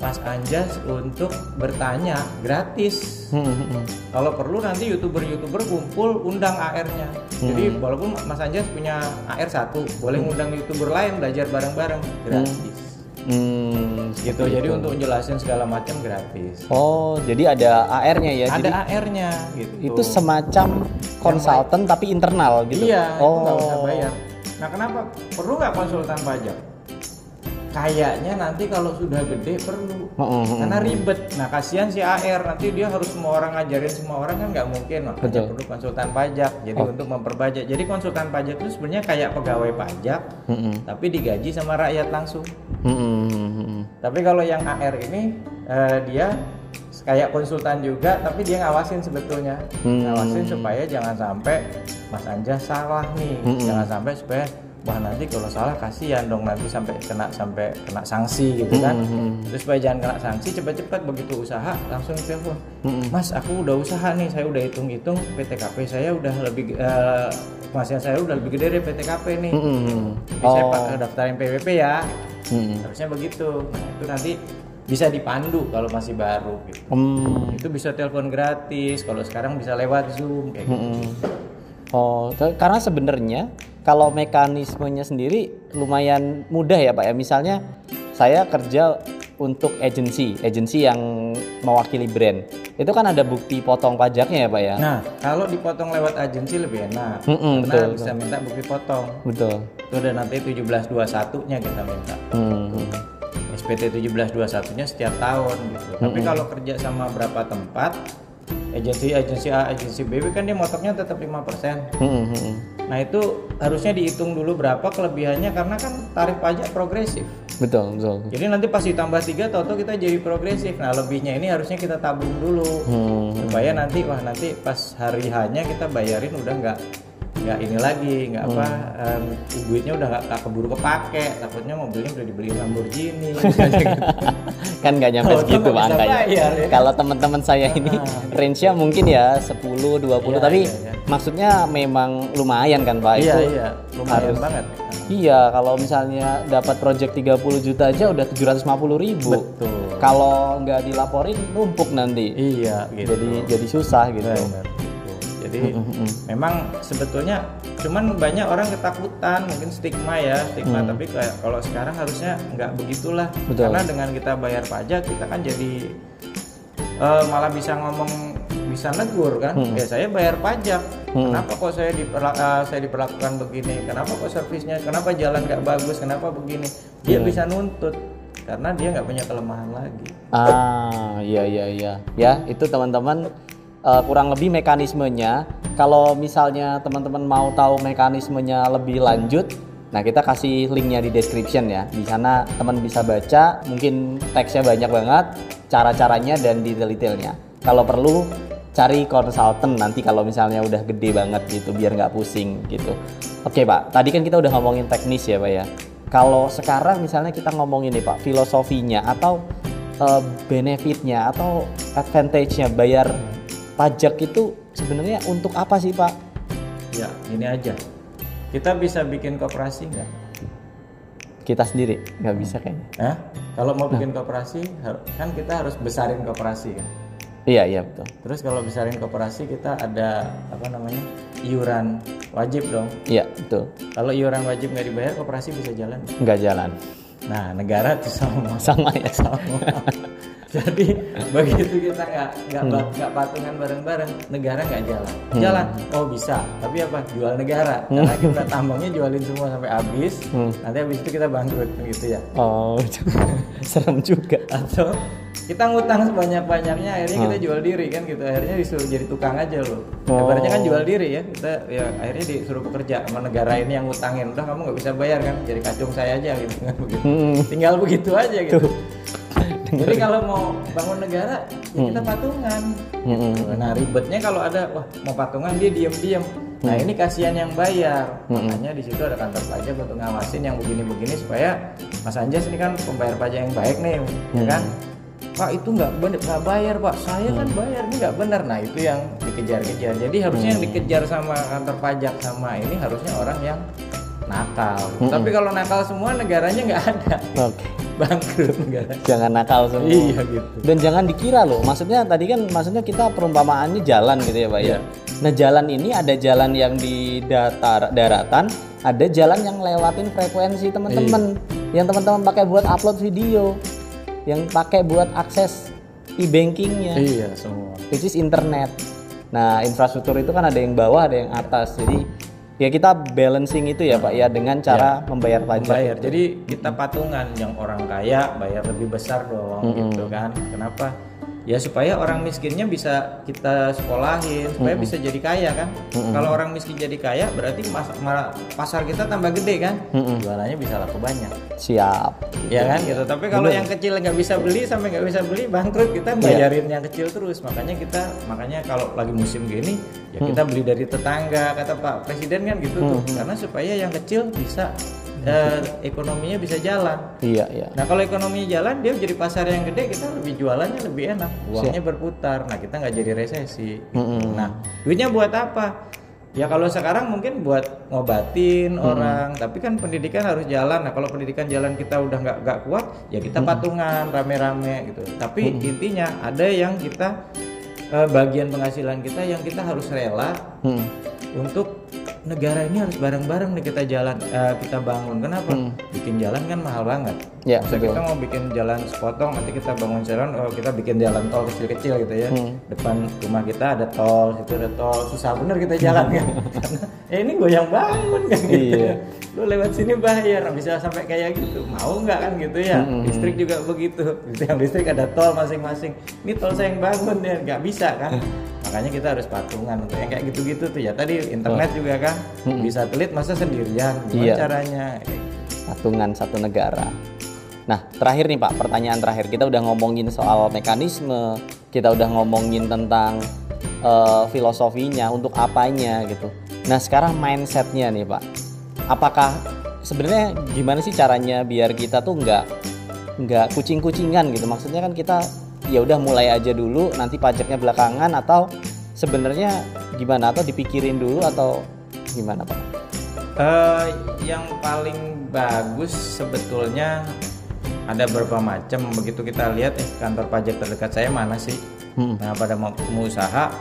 Mas Anjas untuk bertanya gratis. Hmm, hmm, hmm. Kalau perlu nanti youtuber-youtuber kumpul undang AR-nya. Jadi walaupun Mas Anjas punya AR satu, boleh ngundang youtuber lain belajar bareng-bareng gratis. Hmm, Gitu. seperti Jadi itu. untuk jelasin segala macam gratis. Oh, jadi ada AR-nya ya. Ada AR-nya gitu. itu semacam konsultan tapi internal gitu. Iya, itu oh. nggak usah bayar. Nah, kenapa perlu nggak konsultan pajak? Kayaknya nanti kalau sudah gede perlu, Mm-mm, mm-mm. karena ribet. Nah, kasihan si AR nanti dia harus semua orang ngajarin semua orang kan nggak mungkin, makanya Betul. perlu konsultan pajak. Jadi Oh. untuk memperbajak. Jadi konsultan pajak itu sebenarnya kayak pegawai pajak, Mm-mm. tapi digaji sama rakyat langsung. Mm-mm. Tapi kalau yang AR ini eh, dia kayak konsultan juga, tapi dia ngawasin sebetulnya, Hmm. ngawasin supaya jangan sampai Mas Anjas salah nih, Hmm. jangan sampai supaya wah nanti kalau salah kasihan dong nanti sampai kena sampai kena sanksi gitu kan. Terus supaya jangan kena sanksi cepat-cepat begitu usaha langsung telepon mas aku udah usaha nih saya udah hitung-hitung PTKP saya udah lebih eh, penghasilan saya udah lebih gede dari PTKP nih. Mm-mm. Jadi saya pak daftarin PWP ya Mm-mm. harusnya begitu nah itu nanti bisa dipandu kalau masih baru gitu Hmm. itu bisa telepon gratis kalau sekarang bisa lewat zoom kayak gitu Mm-mm. Oh, te- karena sebenarnya kalau mekanismenya sendiri lumayan mudah ya Pak ya. Misalnya saya kerja untuk agensi, agensi yang mewakili brand. Itu kan ada bukti potong pajaknya ya Pak ya. nah kalau dipotong lewat agensi lebih enak Mm-mm, karena betul, bisa minta bukti potong Betul. itu udah nanti 1721 nya kita minta Hmm. SPT 1721 nya setiap tahun gitu tapi kalau kerja sama berapa tempat agensi agensi A agensi B kan dia motoknya tetap 5% Hmm, hmm. nah itu harusnya dihitung dulu berapa kelebihannya karena kan tarif pajak progresif Betul, betul. jadi nanti pas ditambah tiga toto kita jadi progresif nah lebihnya ini harusnya kita tabung dulu Hmm. supaya nanti wah nanti pas hari hanya kita bayarin udah nggak nggak ini lagi nggak apa em, duitnya udah nggak keburu kepake takutnya mobilnya udah dibeli Lamborghini gitu. kan nggak nyampe segitu Pak ya. Kalau teman-teman saya ini range-nya mungkin ya 10 20 Iya, tapi iya, iya. maksudnya memang lumayan kan Pak iya itu. iya lumayan harus- banget Iya, kalau misalnya dapat project 30 juta aja udah 750 ribu. betul Kalau nggak dilaporin numpuk nanti. iya gitu Jadi jadi susah gitu. Benar, Jadi memang sebetulnya cuman banyak orang ketakutan mungkin stigma ya stigma. Tapi kayak kalau sekarang harusnya nggak begitulah. Betul. karena dengan kita bayar pajak kita kan jadi eh, malah bisa ngomong bisa negur kan? Ya saya bayar pajak. Kenapa kok saya diperla- eh, saya diperlakukan begini? Kenapa kok servisnya kenapa jalan nggak bagus? Kenapa begini? Dia bisa nuntut karena dia nggak punya kelemahan lagi. Ah, iya iya iya. Ya, itu teman-teman eh, kurang lebih mekanismenya. Kalau misalnya teman-teman mau tahu mekanismenya lebih lanjut, nah kita kasih linknya di description ya. Di sana teman bisa baca, mungkin teksnya banyak banget, cara-caranya dan detail-detailnya. Kalau perlu cari konsultan nanti kalau misalnya udah gede banget gitu biar nggak pusing gitu. Oke Pak, tadi kan kita udah ngomongin teknis ya Pak ya. Kalau sekarang misalnya kita ngomongin nih Pak filosofinya atau eh, benefitnya atau advantage-nya bayar pajak itu sebenarnya untuk apa sih Pak? ya ini aja kita bisa bikin koperasi nggak Kita sendiri nggak bisa kayaknya. Hah? Kalau mau bikin koperasi, kan kita harus besarin koperasi kan. Iya iya betul. Terus kalau besarin koperasi kita ada apa namanya iuran wajib dong. Iya betul. Kalau iuran wajib nggak dibayar, koperasi bisa jalan. Nggak jalan. Nah negara tuh sama. Sama ya. sama. Jadi begitu kita nggak nggak ba- nggak patungan bareng-bareng, negara nggak jalan. Jalan, oh bisa. Tapi apa? Jual negara. Karena kita tambangnya jualin semua sampai habis. Nanti habis itu kita bangkrut gitu ya. Oh serem juga. atau kita ngutang sebanyak-banyaknya akhirnya kita jual diri kan gitu akhirnya disuruh jadi tukang aja loh Oh. ibaratnya kan jual diri ya kita ya akhirnya disuruh bekerja sama negara ini yang ngutangin udah kamu nggak bisa bayar kan jadi kacung saya aja gitu kan begitu Hmm. tinggal begitu aja gitu jadi kalau mau bangun negara ya kita patungan. Hmm. nah ribetnya kalau ada wah mau patungan dia diem-diem. Nah ini kasihan yang bayar. Makanya di situ ada kantor pajak untuk ngawasin yang begini-begini supaya Mas Anjas ini kan pembayar pajak yang baik nih ya kan? Pak itu nggak bener nggak bayar Pak. Saya kan bayar ini nggak benar nah itu yang dikejar-kejar. Jadi harusnya yang dikejar sama kantor pajak sama ini harusnya orang yang nakal. Tapi kalau nakal semua negaranya nggak ada. Oke. bangkrut negara Jangan nakal semua. iya gitu. Dan jangan dikira loh, maksudnya tadi kan maksudnya kita perumpamaannya jalan gitu ya Pak ya. Nah jalan ini ada jalan yang di datar daratan, ada jalan yang lewatin frekuensi teman-teman, yang teman-teman pakai buat upload video, yang pakai buat akses e-bankingnya, iya semua. Which is internet. Nah infrastruktur itu kan ada yang bawah, ada yang atas, jadi ya kita balancing itu ya Pak ya dengan cara membayar pajak. bayar jadi kita patungan yang orang kaya bayar lebih besar dong gitu kan. Kenapa ya supaya orang miskinnya bisa kita sekolahin supaya bisa jadi kaya kan? Kalau orang miskin jadi kaya berarti mas- ma- pasar kita tambah gede kan? Jualannya bisa laku banyak. Siap. ya kan? Gitu. Tapi kalau yang kecil nggak bisa beli sampai nggak bisa beli bangkrut. Kita bayarin yang kecil terus. Makanya kita makanya kalau lagi musim gini ya kita beli dari tetangga kata Pak Presiden kan gitu tuh. Karena supaya yang kecil bisa eh, ekonominya bisa jalan Iya, iya. Nah kalau ekonominya jalan dia jadi pasar yang gede kita lebih jualannya lebih enak, uangnya berputar. Nah kita nggak jadi resesi. Nah duitnya buat apa? Ya kalau sekarang mungkin buat ngobatin orang, tapi kan pendidikan harus jalan. Nah kalau pendidikan jalan kita udah nggak nggak kuat, ya kita patungan rame-rame gitu. Tapi intinya ada yang kita eh, bagian penghasilan kita yang kita harus rela Hmm. untuk negara ini harus bareng-bareng nih kita jalan eh, kita bangun. Kenapa? Bikin jalan kan mahal banget. Ya, Masa betul. kita mau bikin jalan sepotong nanti kita bangun jalan oh kita bikin jalan tol kecil-kecil gitu ya. Depan rumah kita ada tol situ ada tol. Susah bener kita jalan kan. Karena eh ini goyang bangun kan. Gitu Iya. ya lu lewat sini bayar bisa sampai kayak gitu. Mau nggak kan gitu ya? Listrik juga begitu. Yang listrik ada tol masing-masing. Ini tol saya yang bangun ya. Nggak bisa kan? Makanya kita harus patungan untuk yang kayak gitu-gitu tuh ya. Tadi internet juga kan di satelit masa sendirian gimana Iya. caranya patungan satu negara. Nah, terakhir nih Pak, pertanyaan terakhir. Kita udah ngomongin soal mekanisme, kita udah ngomongin tentang eh, filosofinya, untuk apanya gitu. Nah, sekarang mindsetnya nih Pak. Apakah sebenarnya gimana sih caranya biar kita tuh nggak nggak kucing-kucingan gitu? Maksudnya kan kita ya udah mulai aja dulu, nanti pajaknya belakangan atau sebenarnya gimana? Atau dipikirin dulu atau gimana Pak? Eh, yang paling bagus sebetulnya ada beberapa macam. Begitu kita lihat eh kantor pajak terdekat saya mana sih? Hmm. nah pada mau usaha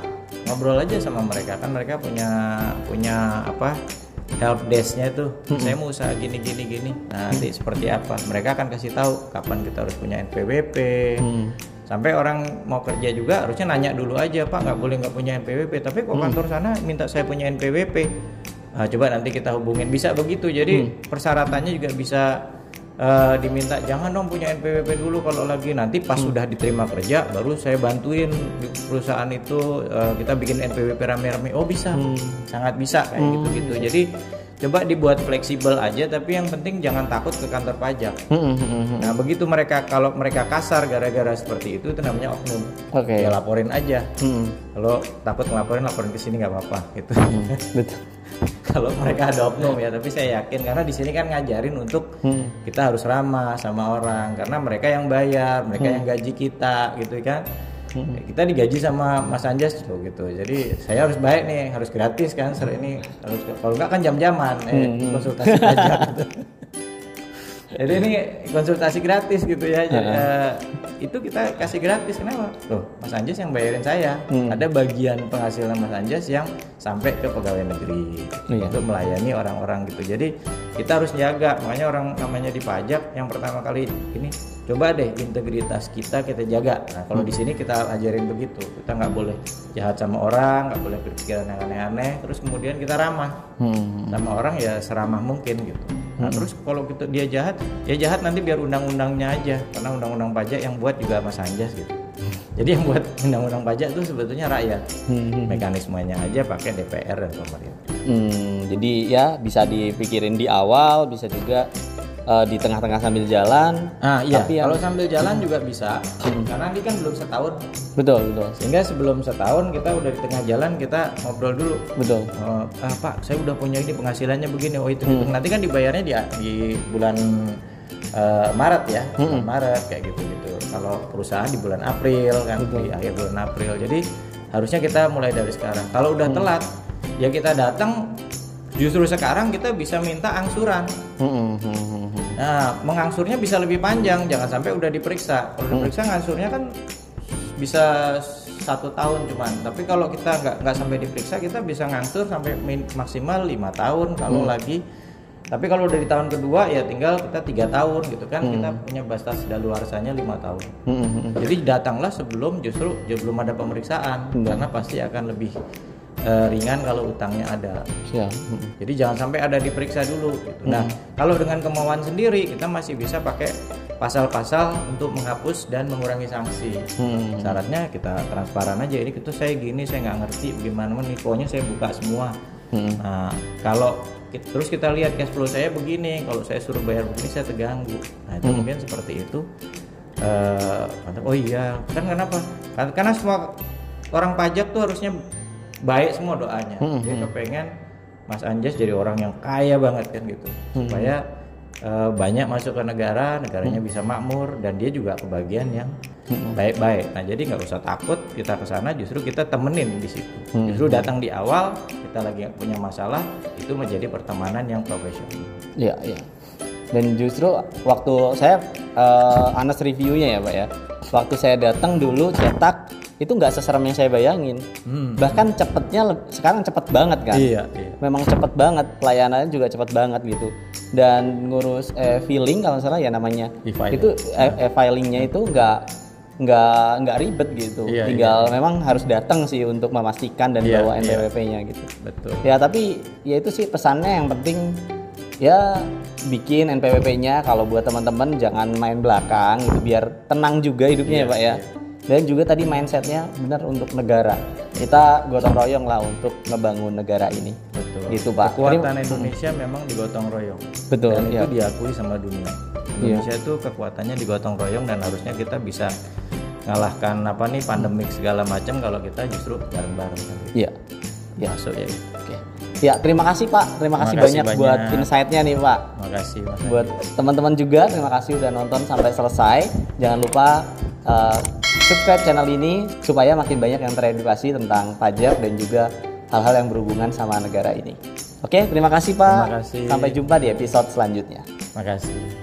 ngobrol aja sama mereka. Kan mereka punya punya apa help desknya itu. Saya mau usaha gini gini gini. Nah, nanti seperti apa? Mereka akan kasih tahu kapan kita harus punya NPWP sampai orang mau kerja juga harusnya nanya dulu aja pak nggak boleh nggak punya NPWP tapi kok kantor sana minta saya punya NPWP Nah, coba nanti kita hubungin. Bisa begitu. Jadi persyaratannya juga bisa eh, diminta jangan dong punya NPWP dulu kalau lagi. Nanti pas sudah diterima kerja baru saya bantuin di perusahaan itu eh, kita bikin NPWP rame-rame. Oh bisa. Sangat bisa kayak gitu gitu jadi coba dibuat fleksibel aja tapi yang penting jangan takut ke kantor pajak. Hmm, hmm, hmm, nah begitu mereka kalau mereka kasar gara-gara seperti itu itu namanya oknum. Oke. ya laporin aja. Hmm. kalau takut ngelaporin laporin ke sini nggak apa-apa gitu. Betul. kalau mereka ada oknum ya tapi saya yakin karena di sini kan ngajarin untuk kita harus ramah sama orang karena mereka yang bayar mereka yang gaji kita gitu kan kita digaji sama Mas Anjas tuh gitu. Jadi saya harus baik nih harus gratis kan ser ini. Harus kalau enggak kan jam-jaman eh, konsultasi pajak gitu. jadi ini konsultasi gratis gitu ya. Jadi, eh, itu kita kasih gratis kenapa? Loh. Mas Anjas yang bayarin saya. Ada bagian penghasilan Mas Anjas yang sampai ke pegawai negeri Iya. untuk melayani orang-orang gitu. Jadi kita harus jaga. Makanya orang namanya di pajak yang pertama kali ini coba deh integritas kita kita jaga. Nah kalau di sini kita ajarin begitu. Kita nggak boleh jahat sama orang nggak boleh berpikiran yang aneh-aneh. Terus kemudian kita ramah. Hmm. sama orang ya seramah mungkin gitu. Nah terus kalau kita dia jahat, ya jahat nanti biar undang-undangnya aja, karena undang-undang pajak yang buat juga Mas Anjas gitu. Jadi yang buat undang-undang pajak itu sebetulnya rakyat, mekanismenya aja pakai DPR dan pemerintah. Hmm, jadi ya bisa dipikirin di awal, bisa juga eh, di tengah-tengah sambil jalan. Ah iya, Tapi yang- kalau sambil jalan juga bisa, karena ini kan belum setahun, Betul, betul, sehingga sebelum setahun kita udah di tengah jalan kita ngobrol dulu. betul. Oh, ah, Pak, saya udah punya ini penghasilannya begini. Oh itu, nanti kan dibayarnya di, di bulan eh, Maret ya, bulan Maret kayak gitu gitu. Kalau perusahaan di bulan April kan di akhir bulan April. Jadi harusnya kita mulai dari sekarang. Kalau udah telat, ya kita datang. Justru sekarang kita bisa minta angsuran. Hmm, hmm, hmm, hmm. Nah, mengangsurnya bisa lebih panjang. Jangan sampai udah diperiksa. Kalau diperiksa ngangsurnya kan bisa satu tahun cuman. Tapi kalau kita nggak nggak sampai diperiksa, kita bisa ngangsur sampai min- maksimal lima tahun kalau lagi. Tapi kalau dari tahun kedua ya tinggal kita tiga tahun gitu kan. Kita punya batas daluarsanya lima tahun. Hmm, hmm, hmm. Jadi datanglah sebelum justru sebelum ada pemeriksaan karena pasti akan lebih eh, ringan kalau utangnya ada. Hmm. Jadi jangan sampai ada diperiksa dulu. Gitu. Nah, kalau dengan kemauan sendiri kita masih bisa pakai pasal-pasal untuk menghapus dan mengurangi sanksi. Hmm. Syaratnya kita transparan aja. Ini itu saya gini, saya nggak ngerti bagaimana nih. Pokoknya saya buka semua. Hmm. Nah, kalau terus kita lihat cash flow saya begini, kalau saya suruh bayar begini saya terganggu. Nah, itu mungkin seperti itu. Mantap. oh iya, kan kenapa? Karena semua orang pajak tuh harusnya baik semua doanya. Dia kepengen Mas Anjas jadi orang yang kaya banget kan gitu, supaya eh, banyak masuk ke negara, negaranya bisa makmur dan dia juga kebagian yang baik-baik. Nah jadi nggak usah takut kita ke sana, justru kita temenin di situ. Justru datang di awal, kita lagi punya masalah, itu menjadi pertemanan yang profesional. Iya, iya. Dan justru waktu saya eh, Anas reviewnya ya, Pak ya. Waktu saya datang dulu cetak itu nggak seserem yang saya bayangin. Bahkan cepetnya sekarang cepet banget kan. Iya, iya. Memang cepet banget pelayanannya juga cepet banget gitu. Dan ngurus eh, filing kalau salah ya namanya. E-filing. Itu eh, filingnya itu nggak nggak nggak ribet gitu. Iya, Tinggal memang harus datang sih untuk memastikan dan Iya, bawa iya. NPWP-nya gitu. Betul. Ya tapi ya itu sih pesannya yang penting ya bikin NPWP-nya kalau buat teman-teman jangan main belakang gitu biar tenang juga hidupnya ya Pak ya. Dan juga tadi mindsetnya benar untuk negara. Kita gotong royong lah untuk ngebangun negara ini. Betul. Gitu Pak. Kekuatan Terima- Indonesia memang digotong royong. Betul, Dan iya. itu diakui sama dunia. Indonesia itu kekuatannya digotong royong dan harusnya kita bisa ngalahkan apa nih pandemik segala macam kalau kita justru bareng-bareng. Iya. Iya. Masuk ya. Oke. Ya, terima kasih Pak. Terima kasih kasih banyak, banyak. buat insight-nya nih Pak. Makasih Mas. buat teman-teman juga terima kasih udah nonton sampai selesai jangan lupa uh, subscribe channel ini supaya makin banyak yang teredukasi tentang pajak dan juga hal-hal yang berhubungan sama negara ini oke terima kasih pak Terima kasih. sampai jumpa di episode selanjutnya Makasih. Guratan